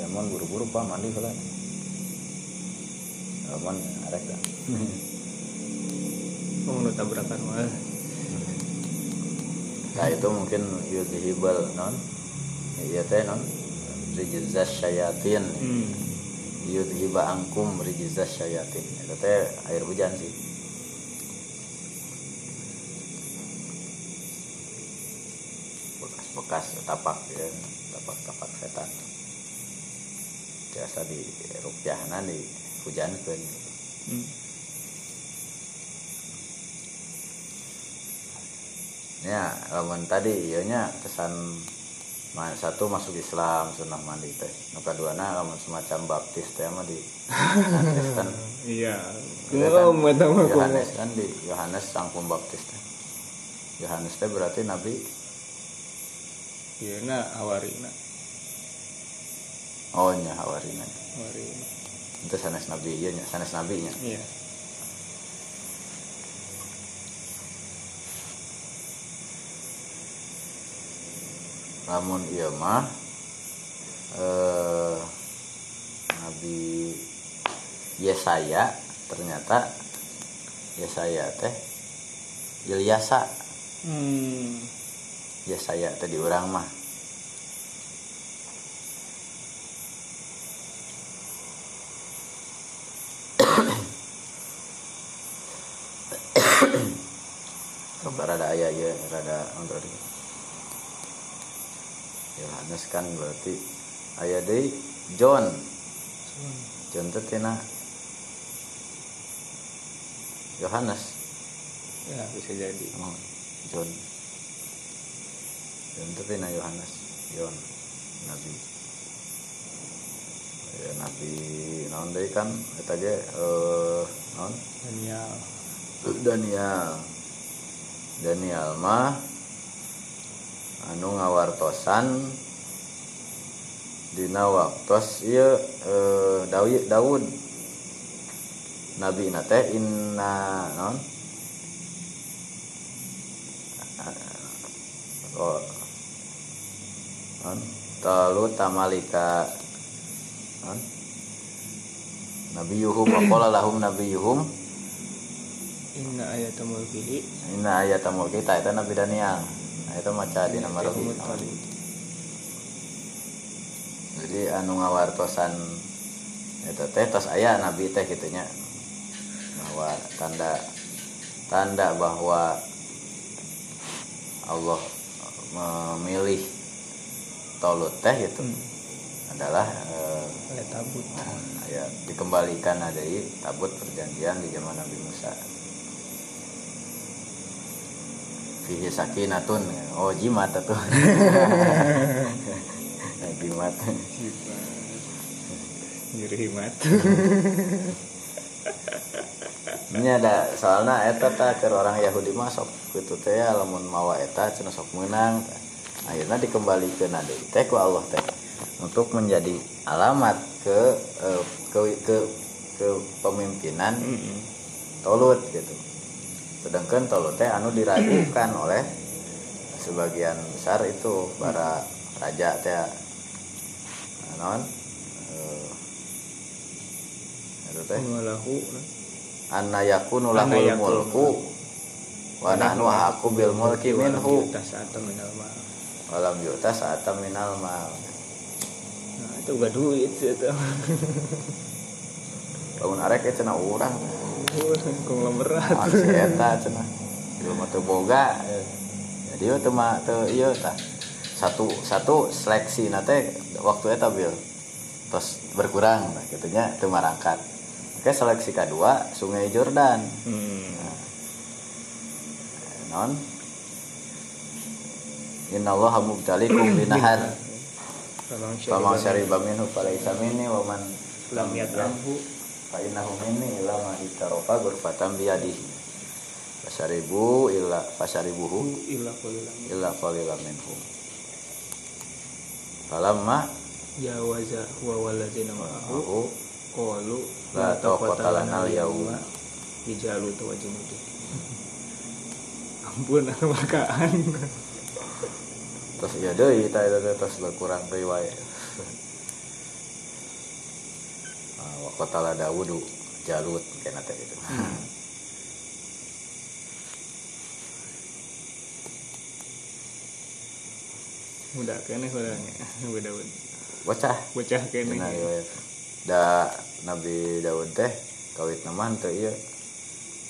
S1: ya mon buru-buru pak mandi heula Aman arek dah.
S2: Oh, nu tabrakan mah.
S1: Nah itu mungkin yudhibal non? Iya teh non Rijizas syayatin.
S2: Hmm.
S1: Yudhiba angkum rijizas syayatin. Itu teh air hujan sih. Bekas-bekas tapak ya. Tapak-tapak setan. Biasa di rupiahna di hujankeun
S2: Hmm.
S1: Ya, lamun tadi ieunya kesan satu masuk Islam sunah mandi teh. Nu kaduana lamun semacam baptis teh mah di Kristen.
S2: Iya.
S1: Iya
S2: Oh,
S1: kan?
S2: mata mah.
S1: Yohanes kan di Yohanes sang pembaptis teh. Yohanes teh berarti nabi
S2: Iya na awarina.
S1: oh nya hawarina.
S2: Awarina.
S1: Itu sanes nabi ieu nya, sanes nabi nya.
S2: Iya.
S1: Lamun ieu mah eh Nabi Yesaya ternyata Yesaya teh Ilyasa.
S2: Hmm.
S1: ya saya tadi orang mah. [coughs] Rada ayah ya, rada untuk Yohanes kan berarti ayah deh John. John itu tina Yohanes
S2: ya bisa jadi.
S1: Oh, John. John itu tina Yohanes John Nabi. Ya Nabi naon deui kan? Eta ge eh naon?
S2: Daniel.
S1: Daniel. Daniel mah anu ngawartosan dina waktos ieu eh, Daud Daud. Nabi na teh inna naon oh. Naon talu tamalika naon Nabi Yuhum aqala lahum Nabi Yuhum.
S2: Inna ayatul mulkihi
S1: Inna ayatamul kita itu Nabi Daniel. Nah, itu maca di nama Rabbi. Jadi anu ngawartosan itu teh tos aya Nabi teh gitunya. Bahwa tanda tanda bahwa Allah memilih Tolut teh itu adalah eh,
S2: tabut.
S1: Nah, ya dikembalikan dari tabut perjanjian di zaman Nabi Musa. Fihi sakinatun. Oh, jimat tuh. [laughs] Jimat.
S2: nyeri himat
S1: Ini ada soalnya eta ta ke orang Yahudi masuk gitu teh ya, lamun mawa eta cenah sok menang. Akhirnya dikembalikan ada teh ku Allah teh untuk menjadi alamat ke eh, ke ke, ke pemimpinan Tolut gitu. Sedangkan Tolut teh anu diragukan oleh sebagian besar itu para raja teh non eh, itu teh? Anna yakunu lahul mulku wa nahnu haqqu bil mulki minhu. Walam yuta sa'ata minal mal.
S2: Nah itu gak duit itu.
S1: Lamun arek teh cenah urang
S2: konglomerat
S1: masih eta cenah belum teu boga jadi teu mah teu ieu tah satu satu seleksi nate waktu eta bil terus berkurang nah gitunya teu marangkat oke seleksi kedua sungai Jordan
S2: hmm.
S1: non innallaha mubtalikum binahar
S2: syariba
S1: syariba minhu falaisa minni wa man
S2: lam yatlamhu
S1: fa innahu minni illa ma itarofa ghurfatan biyadihi. Fasyaribu illa fasyaribuhu
S2: illa qalilan
S1: illa qalilan minhum. Falamma
S2: jawaza huwa waladzina ma'ahu qalu
S1: La taqata lana al-yawma.
S2: bijalu wa junudi ampun [laughs] makaan
S1: terus ya deui eta terus berkurang riwayat Ah, wa qatala Dawudu Jalut kena teh gitu
S2: mudah kene orangnya mudah
S1: bocah
S2: bocah kene
S1: Cenah riwayat. Da Nabi Daud teh kawit naman teu ieu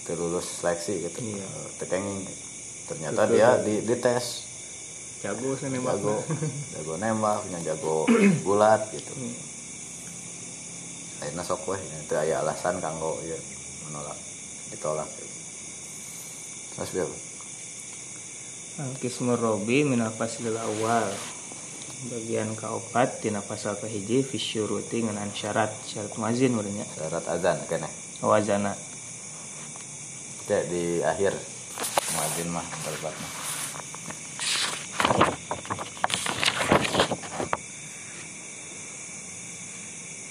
S1: teu lulus seleksi gitu.
S2: Iya.
S1: Eh. Ternyata
S2: Betul.
S1: dia di dites
S2: jago sana nembak
S1: jago [laughs] jago nembak, punya jago gulat gitu.
S2: Hmm.
S1: Akhirnya sok weh? Itu aya alasan kanggo ieu menolak ditolak. Terus dia
S2: Al-Qismur Robi minal faslil awal. Bagian keopat tina pasal kahiji fisyuruti ngenan syarat. Syarat muazin urangnya
S1: syarat azan kene.
S2: wazana
S1: Teh di akhir. Muadzin mah tempatnya.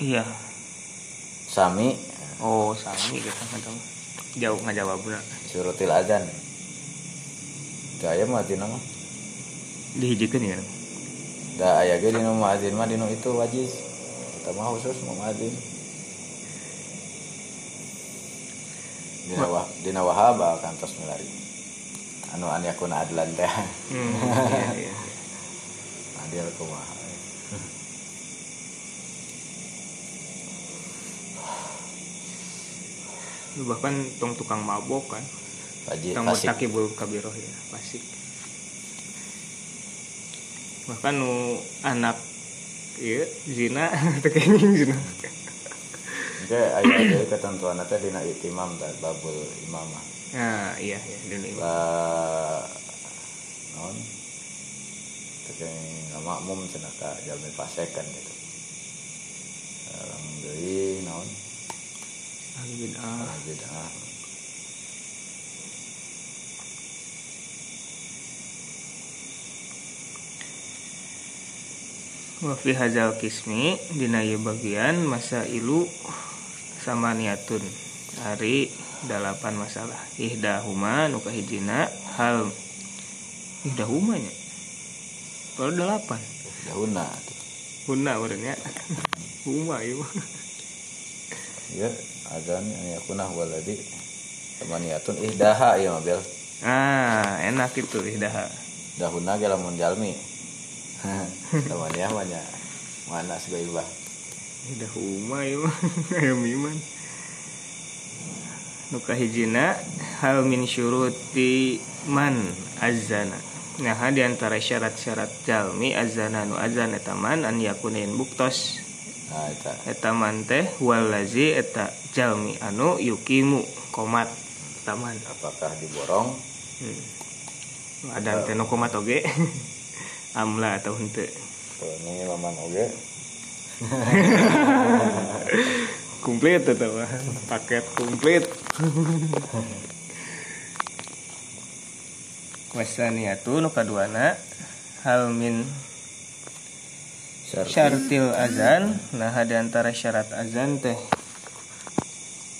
S2: iya
S1: Sami
S2: oh sami gitu nggak jauh nggak jawab benar
S1: surutil azan. Gaya muadzin mah.
S2: dihijikeun ya
S1: Da aya ge dinu muadzin mah dinu itu wajib. Kita mah khusus mau muadzin. Dina wah dina wahaba kantos milari. anu an yakuna adlan teh
S2: Hmm, iya, iya.
S1: adil kumaha
S2: Lu bahkan tong tukang mabok kan
S1: Haji
S2: tukang
S1: tasik
S2: murtakibul kabiroh ya pasik bahkan nu anak iya zina [laughs] tekenging zina
S1: Oke, aya aya ketentuan teh dina itimam dan babul imamah.
S2: nah iya iya ini.
S1: Lah non tekeng makmum cenah ka jalmi pasekan gitu. Sareng deui naon?
S2: Ahli bid'ah
S1: Bid'ah.
S2: wa fi hadzal qismi dina bagian masa ilu sama niatun. Hari dalapan masalah. Ihdahuma nu kahijina hal ihdahuma nya? Kalau delapan.
S1: Dauna tuh.
S2: huna urangnya huma ieu.
S1: Ya, azan yakuna waladi samaniyatun ihdaha ieu mah bel.
S2: ah enak itu ihdaha
S1: Dahuna ge lamun jalmi. [laughs] Samaniyah mah nya mana segaibah.
S2: ihdahuma ieu aya miman [laughs] nu kahijina hal min syuruti man azana nah di antara syarat-syarat jalmi azana nu azan eta man an yakunin buktos
S1: eta
S2: eta man teh walazi eta jalmi anu yukimu komat taman.
S1: Apakah diborong?
S2: Hmm. ada teh nu komat oge? [laughs] Amla atau henteu
S1: tuh ini maman oge? [laughs]
S2: Komplit mah. Paket komplit [laughs] wasaniatu nu kaduana hal min syartil. Azan. Nah di antara syarat azan teh.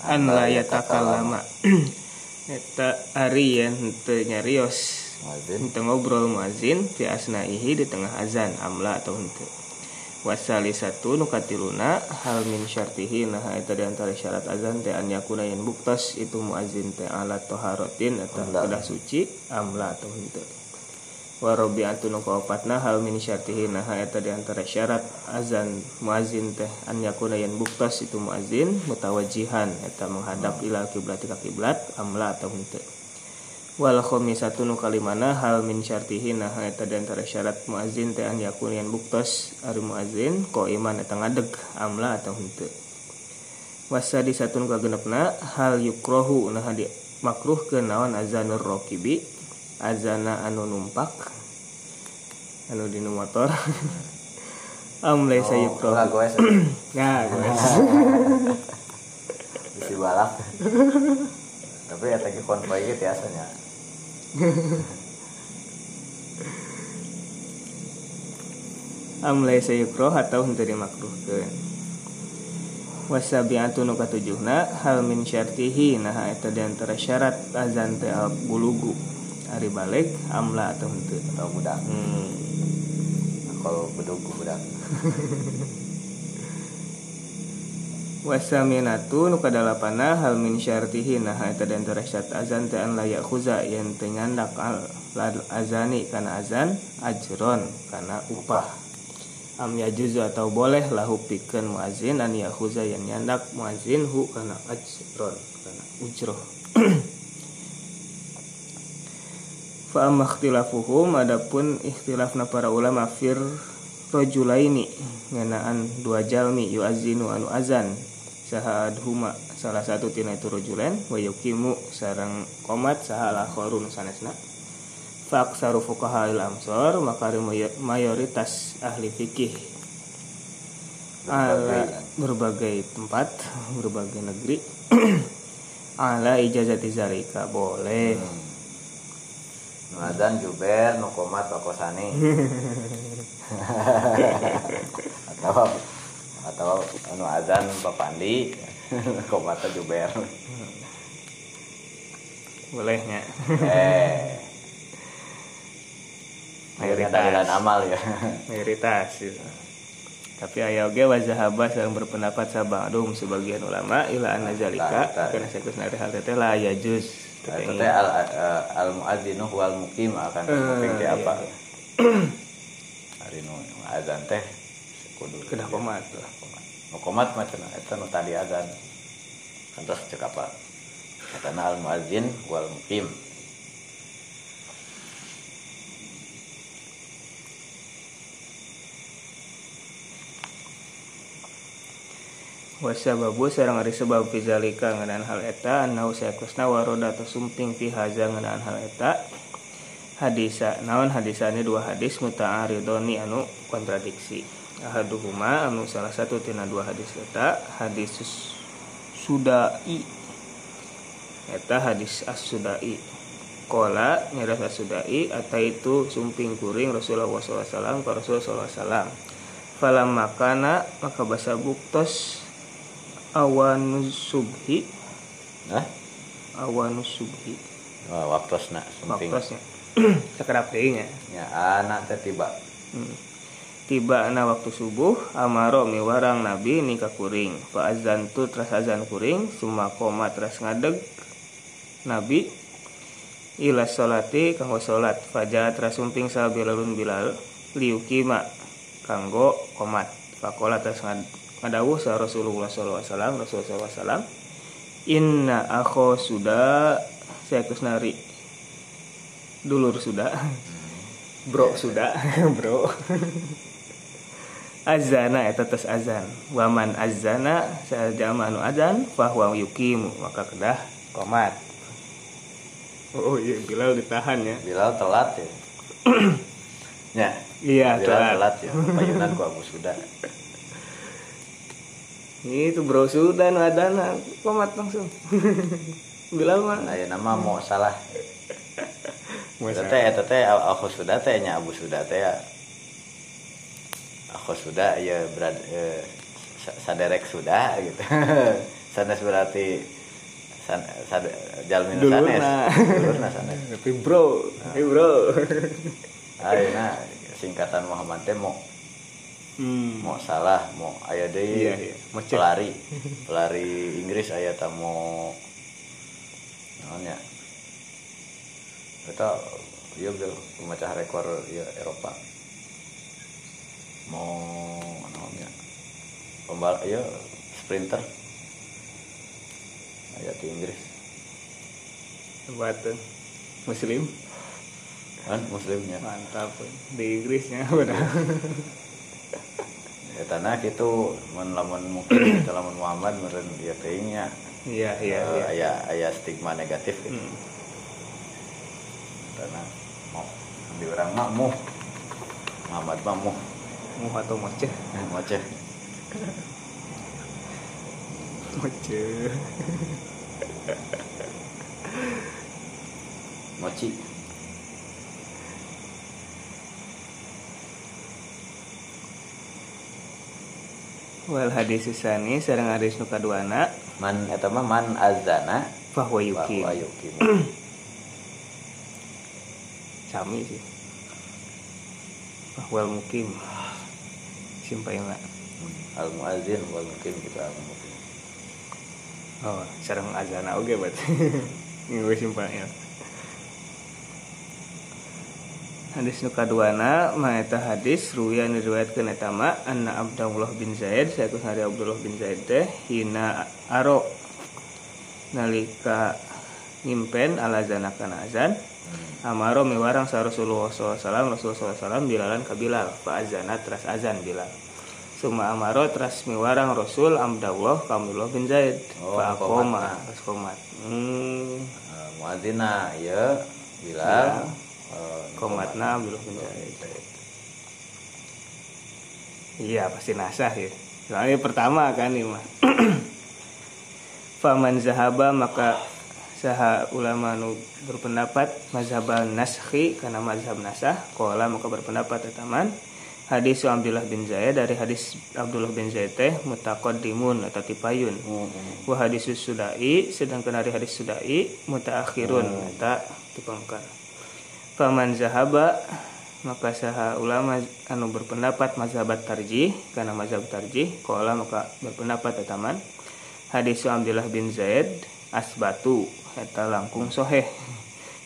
S2: An la yatakallama. [clears throat] Eta ari yang teu nyarios. Henteu ngobrol muazin fi asnaihi di tengah azan amla atau henteu wasali satu nukatiluna hal min syartihi. Nah eta di antara syarat azan teh an yakuna yen buktos itu muazin teh alat toharotin atau kedah suci amla atau henteu wa rabi'atu nu kaopatna hal min syartihi nah eta di antara syarat azan muazin teh an yakuna yen buktos itu muazin mutawajihan eta menghadap ila kiblat ka kiblat amla atau henteu wal khamisatu nu kalimana hal min syartihi nah eta di antara syarat muazin teh an yakun yan buktos ari muazin ko iman eta ngadeg amla atau henteu wasadi satun kagenepna hal yukrohu nah di makruh ke naon azanur rokibi azana anu numpak anu di motor. [laughs] Am laisa
S1: Oh, enggak goes [clears throat]
S2: nah guys [laughs]
S1: bisi balak tapi ya tadi konvoy gitu biasanya [laughs]
S2: am laisa yukroh atau henteu dimakruhkeun. Wasabiatu nu katujuhna hal min syartihi nah eta di antara syarat azan teh bulugu ari balik amla atau henteu
S1: atau budak.
S2: Hmm.
S1: kalau bedugu budak. [laughs]
S2: Wasaminatu nu kadalapana hal min syartihi. Nah eta di antara syarat azan teh an layak khuza yen teu nyandak al azani kana azan ajron kana upah. Am yajuzu atau boleh lahu pikeun muazin an yakhuza yang nyandak muazin hu kana ajron kana ujroh [clears throat] fa amma ikhtilafuhum adapun ikhtilafna para ulama fir rajulaini ngenaan dua jalmi yuazinu anu azan saha adhuma salah satu tina itu rajulan wa yuqimu sareng qomat saha al-akharun sanesna. Faksaru fuqaha il amsor maka mayoritas ahli fikih. Ala berbagai tempat berbagai negeri. [clears throat] Ala ijazati zalika boleh.
S1: Nu adzan juber nu komat pakosani [laughs] atau atau anu adzan papandi komatnya juber.
S2: Bolehnya.
S1: Eh.
S2: Mayoritas.
S1: amal ya.
S2: Mayoritas gitu. tapi aya oge wa zahaba sareng berpendapat sabadum sebagian ulama ila anna zalika
S1: Tah, tah.
S2: kana saeus nari hal teh la yajuz
S1: Nah, itu teh al, al, al muadzinu wal mukim akan
S2: Eh,
S1: mungkin teh
S2: iya,
S1: apa?
S2: iya. [clears throat]
S1: hari nu azan teh kudu.
S2: Kedah komat. lah
S1: komat. Nu komat mah cenah eta nu tadi azan. Kantos cek apa katana al muadzin wal mukim
S2: wasababu sareng ari sebab fizalika ngeunaan hal eta annahu sayakusna waroda atau sumping fi haza ngeunaan hal eta. Hadisa naon hadisane? Dua hadis muta'aridoni anu kontradiksi. Ahaduhuma anu salah satu tina dua hadis eta. Hadis sudai. Eta hadis as-sudai. Kola nyeras as-sudai Ata itu sumping kuring Rasulullah SAW Ka Rasulullah SAW Falam makana Maka basa buktos Awanus subhi.
S1: Nah
S2: Awanus subhi.
S1: Oh, waktosna sumping
S2: Waktosnya [clears throat] Sekerap deingnya
S1: nya anak teh tiba
S2: Hmm. Tiba na waktu subuh Amaro miwarang nabi nikah kuring. Fa azantu teras azan kuring Suma koma teras ngadeg. Nabi Ila sholati kanggo sholat Fajar teras sumping sa bilalun bilal Liukima Kanggo komat. Fakola teras ngad- ngadawuh sa Rasulullah SAW Rasulullah SAW Inna akho sudah Saya nari. Dulur sudah [laughs] [laughs] Bro sudah [laughs] Bro. Azana eta tes azan. Waman azana Sajama anu azan Fahuwa yukimu Maka kedah komat. Oh iya Bilal ditahan ya.
S1: Bilal telat ya. [clears throat] Ya
S2: Iya
S1: Bilal
S2: telat.
S1: telat ya. Payunan ku Abu Suda
S2: Itu bro. Sudah anu adana Komat langsung. [laughs] Bilal mah
S1: aya nama mau salah. Eta teh aku sudah teh nya Abu Suda teh ya. Aku sudah ya berad eh, sa- saderek sudah gitu. [laughs] sanes berarti san, sad, jalmin sanes.
S2: Dulurna
S1: sanes.
S2: Tapi bro. Tapi bro.
S1: Ayeuna [laughs] singkatan Muhammad teh mau
S2: Hmm.
S1: mau salah mau aya deui.
S2: Iya, iya.
S1: Pelari. Pelari Inggris aya tah mau naon ya? Eta ieu bil pemecah rekor ya Eropa. Mau naon ya? Pembal ieu sprinter. Aya di Inggris.
S2: Buatan. Muslim.
S1: Kan muslimnya.
S2: Mantap Di Inggrisnya udah [laughs]
S1: eta nah kitu mun lamun mungkin [clears throat] kita lamun Muhammad meureun ieu teuing nya.
S2: Iya iya
S1: Eh,
S2: iya.
S1: aya aya stigma negatif gitu.
S2: Hmm.
S1: karena mau di orang mah muh. Muhammad mah muh.
S2: Mau atau moceh? [laughs]
S1: Eh, ngoceh
S2: Moceh.
S1: Moci
S2: Wal hadis sisani sareng hadis nu kaduana.
S1: Man eta mah man azana.
S2: Bahwa yuki
S1: bahwa yukim. [clears throat]
S2: Sami sih. Bahwa mukim. Simpayna
S1: al muazin wal mukim gitu al mukim
S2: oh sareng azana oge berarti. [laughs] Ngewe simpayna Hadis nu kaduana mah eta hadis ruya diriwayatkeun eta mah anna Abdullah bin Zaid saeus hari Abdullah bin Zaid teh hina aro. Nalika ngimpen ala zanakana azan Amaro miwarang sa Rasulullah SAW Rasulullah SAW bilalan ka Bilal. Fa azana teras azan Bilal. Suma amaro teras miwarang Rasul Abdullah bin Zaid.
S1: Oh,
S2: Fa akoma Teras komat. Hmm,
S1: uh, muazina ya bilal. Eh,
S2: Komatna Zaid Iya pasti nasah ya. Soalnya pertama kan ini mah. [clears throat] Faman zahaba maka saha ulama nu berpendapat mazhab naskhi karena mazhab nasah kola maka berpendapat taman hadis Abdullah bin Zaid dari hadis Abdullah bin Zaid teh mutaqaddimun atau tipayun.
S1: Hmm, hmm.
S2: wa hadis sudai sedangkan dari hadis sudai mutaakhirun eta dipangkan faman zahaba maka saha ulama anu berpendapat mazhabat tarjih karena mazhab tarjih kola maka berpendapat taman. Hadis Abdullah bin Zaid asbatu eta langkung soheh.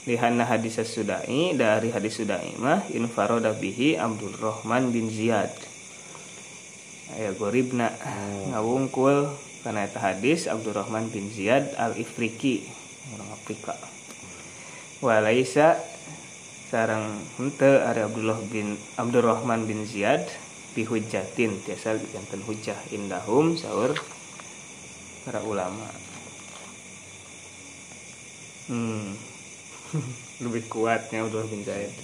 S2: Lihana hadis sudai dari hadis sudai mah infaroda bihi Abdul Rahman bin Ziyad. Aya goribna hmm. ngawungkul karena eta hadis Abdul Rahman bin Ziyad al Ifriki orang Afrika. Walaisa sarang hente ari Abdullah bin Abdurrahman bin Ziyad bihujatin tiasa jantan hujah indahum sahur para ulama. Hmm. [laughs] Lebih kuatnya Abdullah bin Ziyad.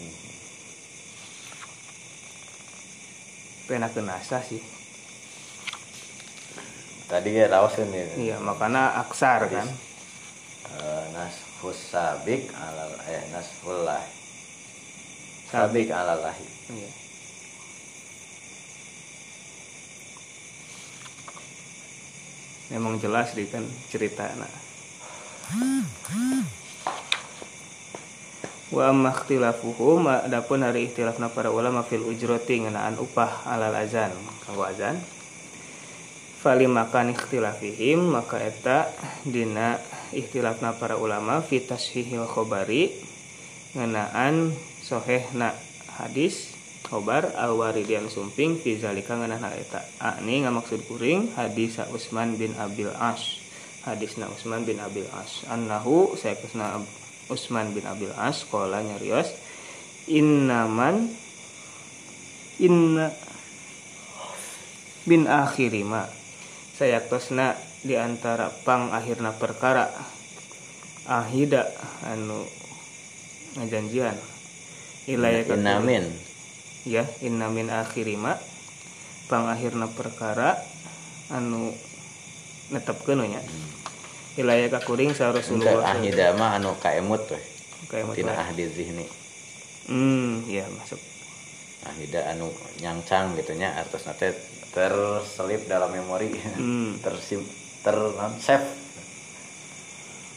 S2: Pena kenasa sih.
S1: Tadi ya rawas ini
S2: iya makanya aksar kan.
S1: Uh, nasfus sabik alal eh nasful lah sabik ala lahi. Iya.
S2: memang jelas di kan cerita anak wa makhtilafuhum adapun hari ikhtilafna para ulama fil ujrati ngenaan upah alal azan. Kanggo azan? Fali makan ikhtilafihim maka eta dina ikhtilafna para ulama fi tashihil khobari ngenaan sohehna hadis khobar al waridian sumping fi zalika nganana eta ani ngamaksud kuring hadis Utsman bin Abil As. Hadisna Utsman bin Abil As. Annahu sayakusna Utsman bin Abil As qala nyarios innaman inna bin akhirima sayakosna di antara pang akhirna perkara ahida anu ngajanjian
S1: ilaya innamin
S2: ya innamin akhirima pang akhirna perkara anu netepkeun nya. Ilaya ka kuring sa Rasulullah
S1: ahida mah anu kaemut we. Kaemut tina ahdi zihni.
S2: Hmm ya masuk.
S1: Ahida anu nyangcang gitu nya artos nate terselip dalam memori. Hmm. [laughs] tersim ter save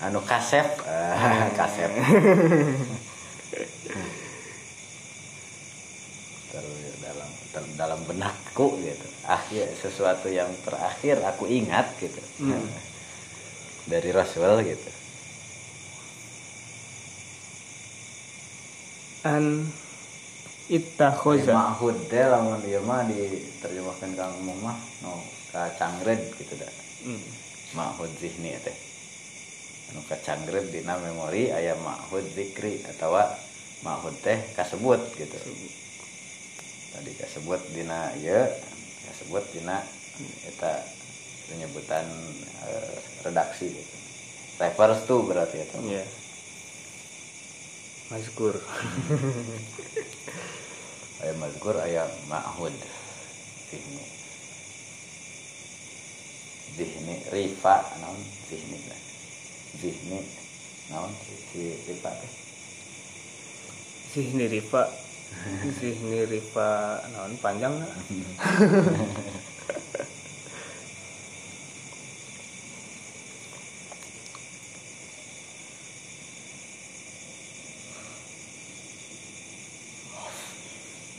S1: anu kasep. Uh, [laughs] kasep [laughs] dalam benakku gitu. Akhir sesuatu yang terakhir aku ingat gitu. Hmm. [laughs] dari Rasul gitu.
S2: An ittakhoza
S1: ma'hud teh lamun ieu mah diterjemahkan kang mah no ka cangred gitu dah. Hmm. ma'hud zihni teh. Anu ka cangred dina memori aya ma'hud zikri atau ma'hud teh kasebut gitu tadi disebut dina ya disebut dina kita penyebutan uh, redaksi gitu. reverse tuh berarti itu
S2: ya mazkur. [laughs]
S1: Ayam mazkur ayam ma'hud. Zihni. Zihni rifa naon? Zihni zihni naon? Si rifa teh?
S2: Zihni rifa sih ini Riva non panjang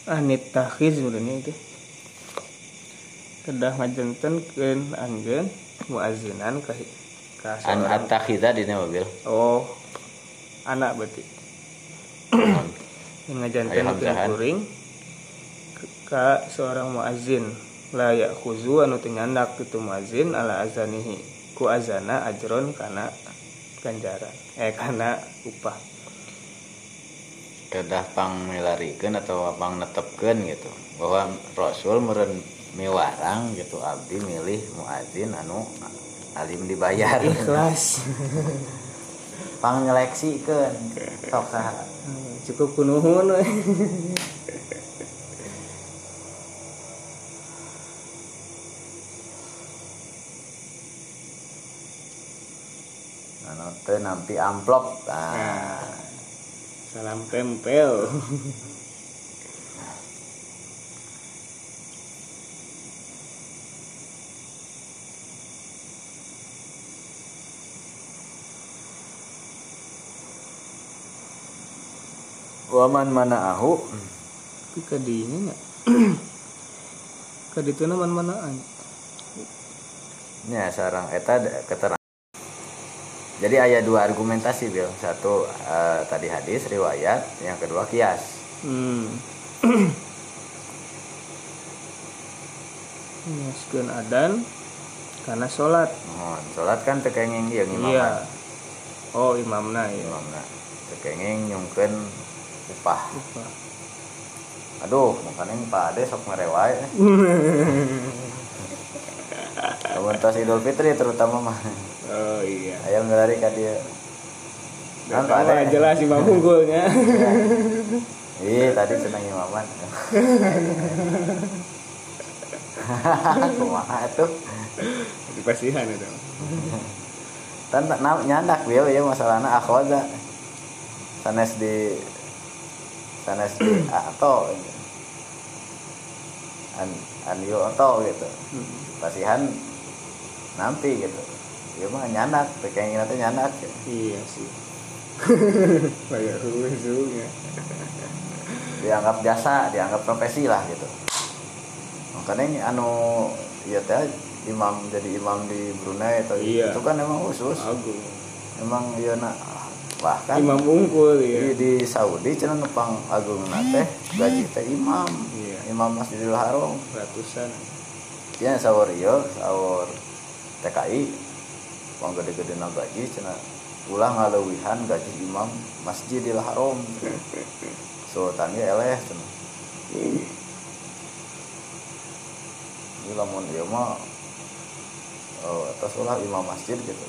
S2: anit [laughs] takhiz sebenarnya itu. Kedah ngajenten ken anggen muazinan ke
S1: an at-takhiza di mobil.
S2: Oh anak berarti ngajantan kuring ke seorang muazin layak khuzu anu tenyandak itu muazin ala azanihi. Ku azana ajron karena ganjaran. Eh karena upah.
S1: Kedah pang melarikan atau pang netepkan gitu. Bahwa Rasul meren mewarang gitu abdi milih muazin anu alim dibayar.
S2: Ikhlas.
S1: Pang nyeleksi kan sok
S2: cukup kunuhun
S1: teh [laughs] nampi amplop nah. nah.
S2: salam tempel [laughs]
S1: waman mana ahu
S2: tapi kadinya nya [clears throat] kadi itu mana manaan.
S1: Nya sarang eta ada keterangan. Jadi ayat dua argumentasi bil. Satu eh, tadi hadis riwayat. Yang kedua kias.
S2: Hmm. [clears throat] Nyaskeun adan karena sholat.
S1: Mohon sholat kan tekenging yang imam
S2: iya. Oh imamna ya
S1: imamna. Tekenging nyungkeun upah.
S2: Lupa
S1: aduh makanya pak ade sok ngerewai Lamun [laughs] tos Idul Fitri terutama mah.
S2: Oh iya.
S1: Ayam ngelari ka dia. Kan pak ade?
S2: jelas imam unggulnya
S1: iya. Tadi senang imaman [laughs] kumaha tuh?
S2: Di pasihan itu.
S1: Tan nyandak dia ya masalahna akhwaza sanes di sanes di ato an an ato gitu. Pasihan nampi gitu. Dia mah nyandak kayak nanti nyandak ya.
S2: iya sih. [laughs] Kayak rusuhnya.
S1: Dianggap jasa dianggap profesi lah gitu. Makanya ini anu iya teh imam jadi imam di Brunei atau
S2: Iya.
S1: itu kan emang khusus.
S2: Agung.
S1: Emang iya nak bahkan
S2: imam unggul ya
S1: di, di Saudi cenah ngepang agung teh gaji teh imam.
S2: Iya.
S1: imam Masjidil Haram.
S2: Ratusan.
S1: Ya sahur iya sahur TKI pang gede-gede na gaji cenah ulah ngalewihan gaji imam Masjidil Haram. Sultan ge eleh cenah. Ini lamun ieu mah oh, atas ulah imam masjid gitu.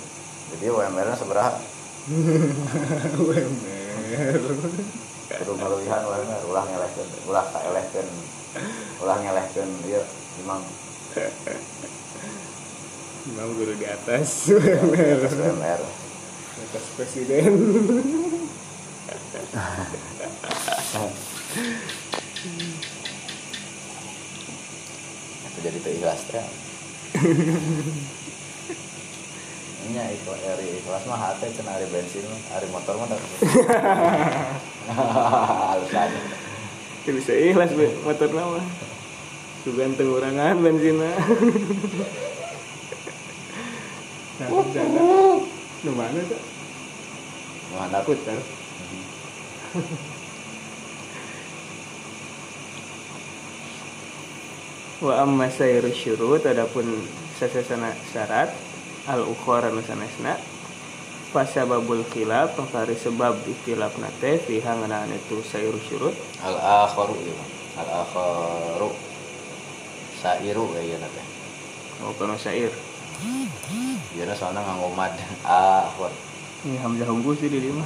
S1: Jadi UMR nya seberapa kudu ngalewihan UMR ulah ngelehkeun ulah kaelehkeun ulah ngelehkeun ieu imam
S2: imam guru di atas
S1: atas UMR
S2: atas presiden
S1: itu jadi teu ikhlas teh Iya, itu hari ikhlas mah hati cenah hari bensin mah, hari motor mah. Halus [laughs] aja.
S2: Ya bisa ikhlas be motor nama ganteng orangan bensinnya [laughs] nah, jaga nu mana tuh
S1: Mana
S2: putar [laughs] wa amma sayru syurut adapun sasasana syarat al ukhra anu sanesna fasababul khilaf pangkari sebab ikhtilaf nate fiha ngeunaan itu sayru syurut.
S1: Al akharu mah. Al akharu sairu ya nate.
S2: oh kana syair
S1: Ieu soalnya nganggo mad akhir.
S2: ini hamzah unggul sih di lima.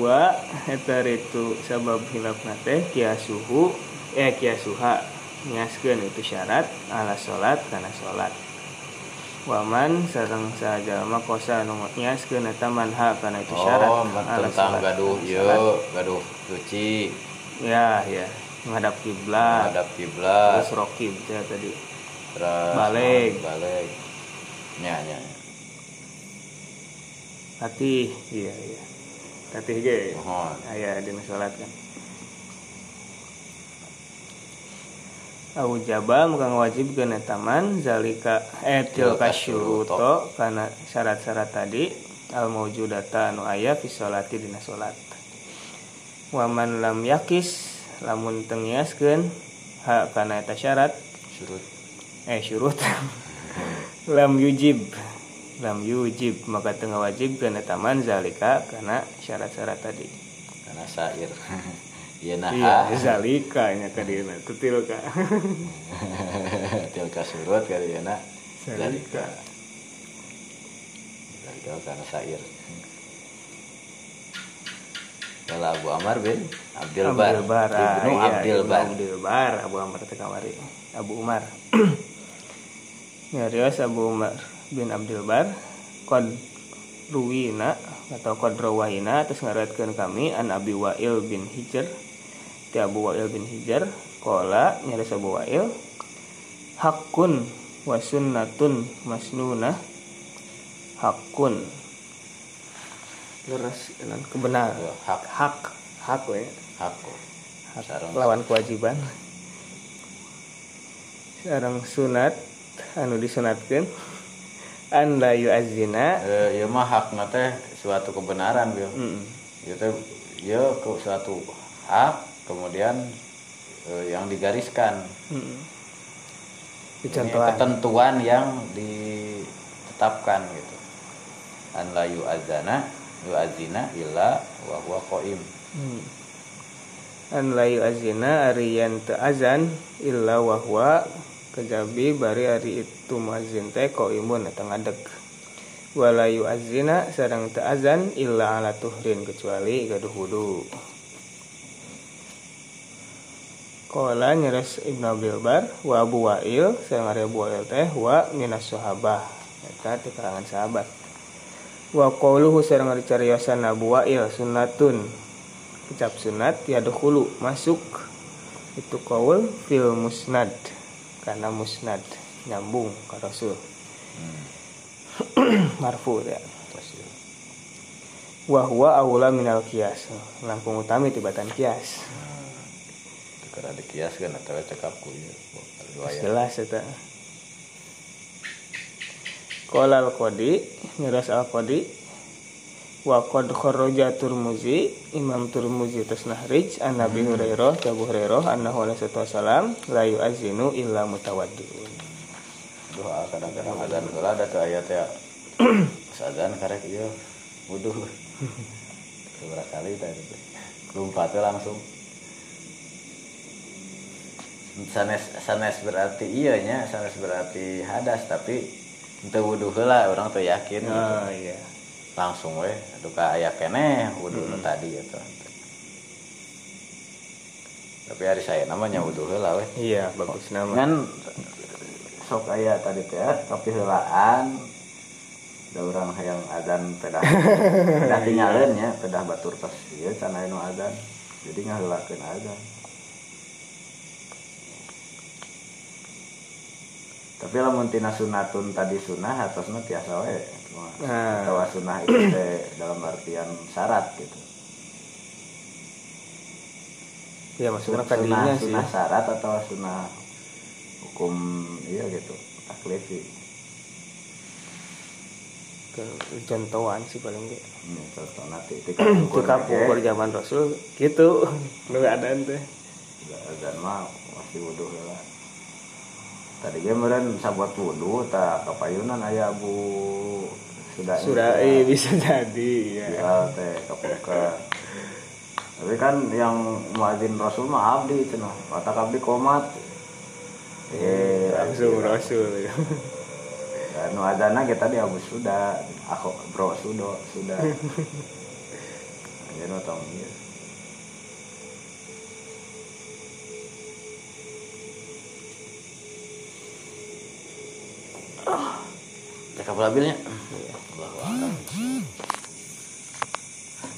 S2: Wa eta itu sabab khilaf nate kiasuhu eh kiasuha. Niaskeun itu syarat ala salat kana salat Waman sareng sajalma kosa anu niaskeun eta manha kana itu syarat
S1: Oh, tentang gaduh
S2: salat.
S1: gaduh cuci,
S2: Ya, ya. Menghadap kiblat.
S1: hadap kiblat,
S2: Terus rokib ya tadi.
S1: terus
S2: balik.
S1: balik. Nya. nya.
S2: Hati, iya, iya. Hati ge.
S1: Mohon.
S2: Aya dina salat kan. Au jaba muka ngawajibkeun eta man zalika eh tilka syuruto kana syarat-syarat tadi al maujudata anu aya fi sholati dina salat. Waman lam yakis lamun teu ngiaskeun ha kana eta syarat
S1: Surut.
S2: eh syurut [laughs] lam yujib lam yujib maka tengah wajib kena taman zalika karena syarat-syarat tadi
S1: Karena sair. [laughs] Ieu nah.
S2: iya zalika nya ka dieuna tutil ka
S1: Tilka surut kali ya nak.
S2: Zalika.
S1: Zalika karena sair. Kalau Abu Amar bin Abdul Bar.
S2: Abdul Bar ah,
S1: Ibnu
S2: iya,
S1: Abdul Bar.
S2: Abdul Bar Abu Amr teh kamari Abu Umar [clears throat] ya rios Abu Umar bin Abdul Bar kod ruwina atau kod rawahina terus ngaratkeun kami an Abi Wa'il bin Hijr ti Abu Wa'il bin Hijr kola nyaris Abu Wa'il hakun wa sunnatun masnunah hakun leres kebenar.
S1: Ya, hak.
S2: hak. Hak we.
S1: Hak.
S2: Hak. Lawan kewajiban. Sareng sunat anu disunatkeun. An la yu'azzina.
S1: Eh, ieu mah hak teh suatu kebenaran bil.
S2: Mm,
S1: teh ieu ke suatu hak kemudian eh, yang digariskan.
S2: Mm.
S1: Ini
S2: dicontohan
S1: ketentuan yang ditetapkan gitu. An la yu'azzana yu'azzina illa wa huwa qaim.
S2: Hmm. an la yu'azzina ari yen teu azan illa wa huwa kejabi bari ari itu muazzin teh qaimun eta ngadeg. Wala yu'azzina sareng teu azan illa ala tuhrin kecuali gaduh wudu Qala nyeres Ibnu Abdul Bar wa Abu Wa'il sareng ari Abu Wa'il teh wa minas sahabah. Eta teh kalangan sahabat. Wa qauluhu sareng ari cariosan Abu Wa'il sunnatun. Ucap sunat yadkhulu masuk. Itu qaul fil musnad karena musnad nyambung ke Rasul. [clears throat] Marfu ya. Wa huwa aula minal kias langkung utami tibatan kias
S1: Teu kada dikiaskeun atawa cekap ku ieu riwayat
S2: jelas eta. Qala al qadi nyeras al qadi wa qad turmuzi imam turmuzi tasnahrij an nabi hurairah ka abu hurairah annahu alaihi wasallam la yu'azinu illa mutawaddiun
S1: doa kadang-kadang azan heula ada tuh ayat ya [clears throat] azan karek ieu wudu [laughs] beberapa kali tadi. Lompat langsung sanes sanes berarti iya nya sanes berarti hadas tapi ente wudu heula orang tuh yakin gitu.
S2: oh iya.
S1: Langsung weh duka aya keneh wudu nu tadi gitu. Tapi hari saya namanya wudu heula weh
S2: iya bagus nama.
S1: Kan sok aya tadi teh tapi heulaan ada orang yang adzan pedah [laughs] pedah tinggalin ya pedah batur pas aya nu adzan jadi ngaheulakeun adzan tapi lamun tina sunatun tadi sunah atosna tiasa we
S2: Nah.
S1: atau sunah itu teh dalam artian syarat gitu.
S2: Ya maksudnya
S1: sunah,
S2: kadinya sih.
S1: sunah syarat atau sunah hukum iya gitu taklifi
S2: ke contohan sih paling gitu
S1: ini contoh nanti
S2: ketika pukur zaman Rasul gitu. [laughs] Nu ada teh
S1: dan mah masih wudhu lah tadi ge meureun sabuat wudhu tak kapayunan aya abu sudah
S2: sudah eh bisa jadi ya
S1: ya teh kapuka. Tapi kan yang muadzin Rasul mah abdi cenah kata abdi komat. Eh
S2: langsung Rasul
S1: Dan nu adana kita di Abu Suda, aku bro Sudo sudah. [laughs] Jadi nu tong ieu. Cakap labilnya.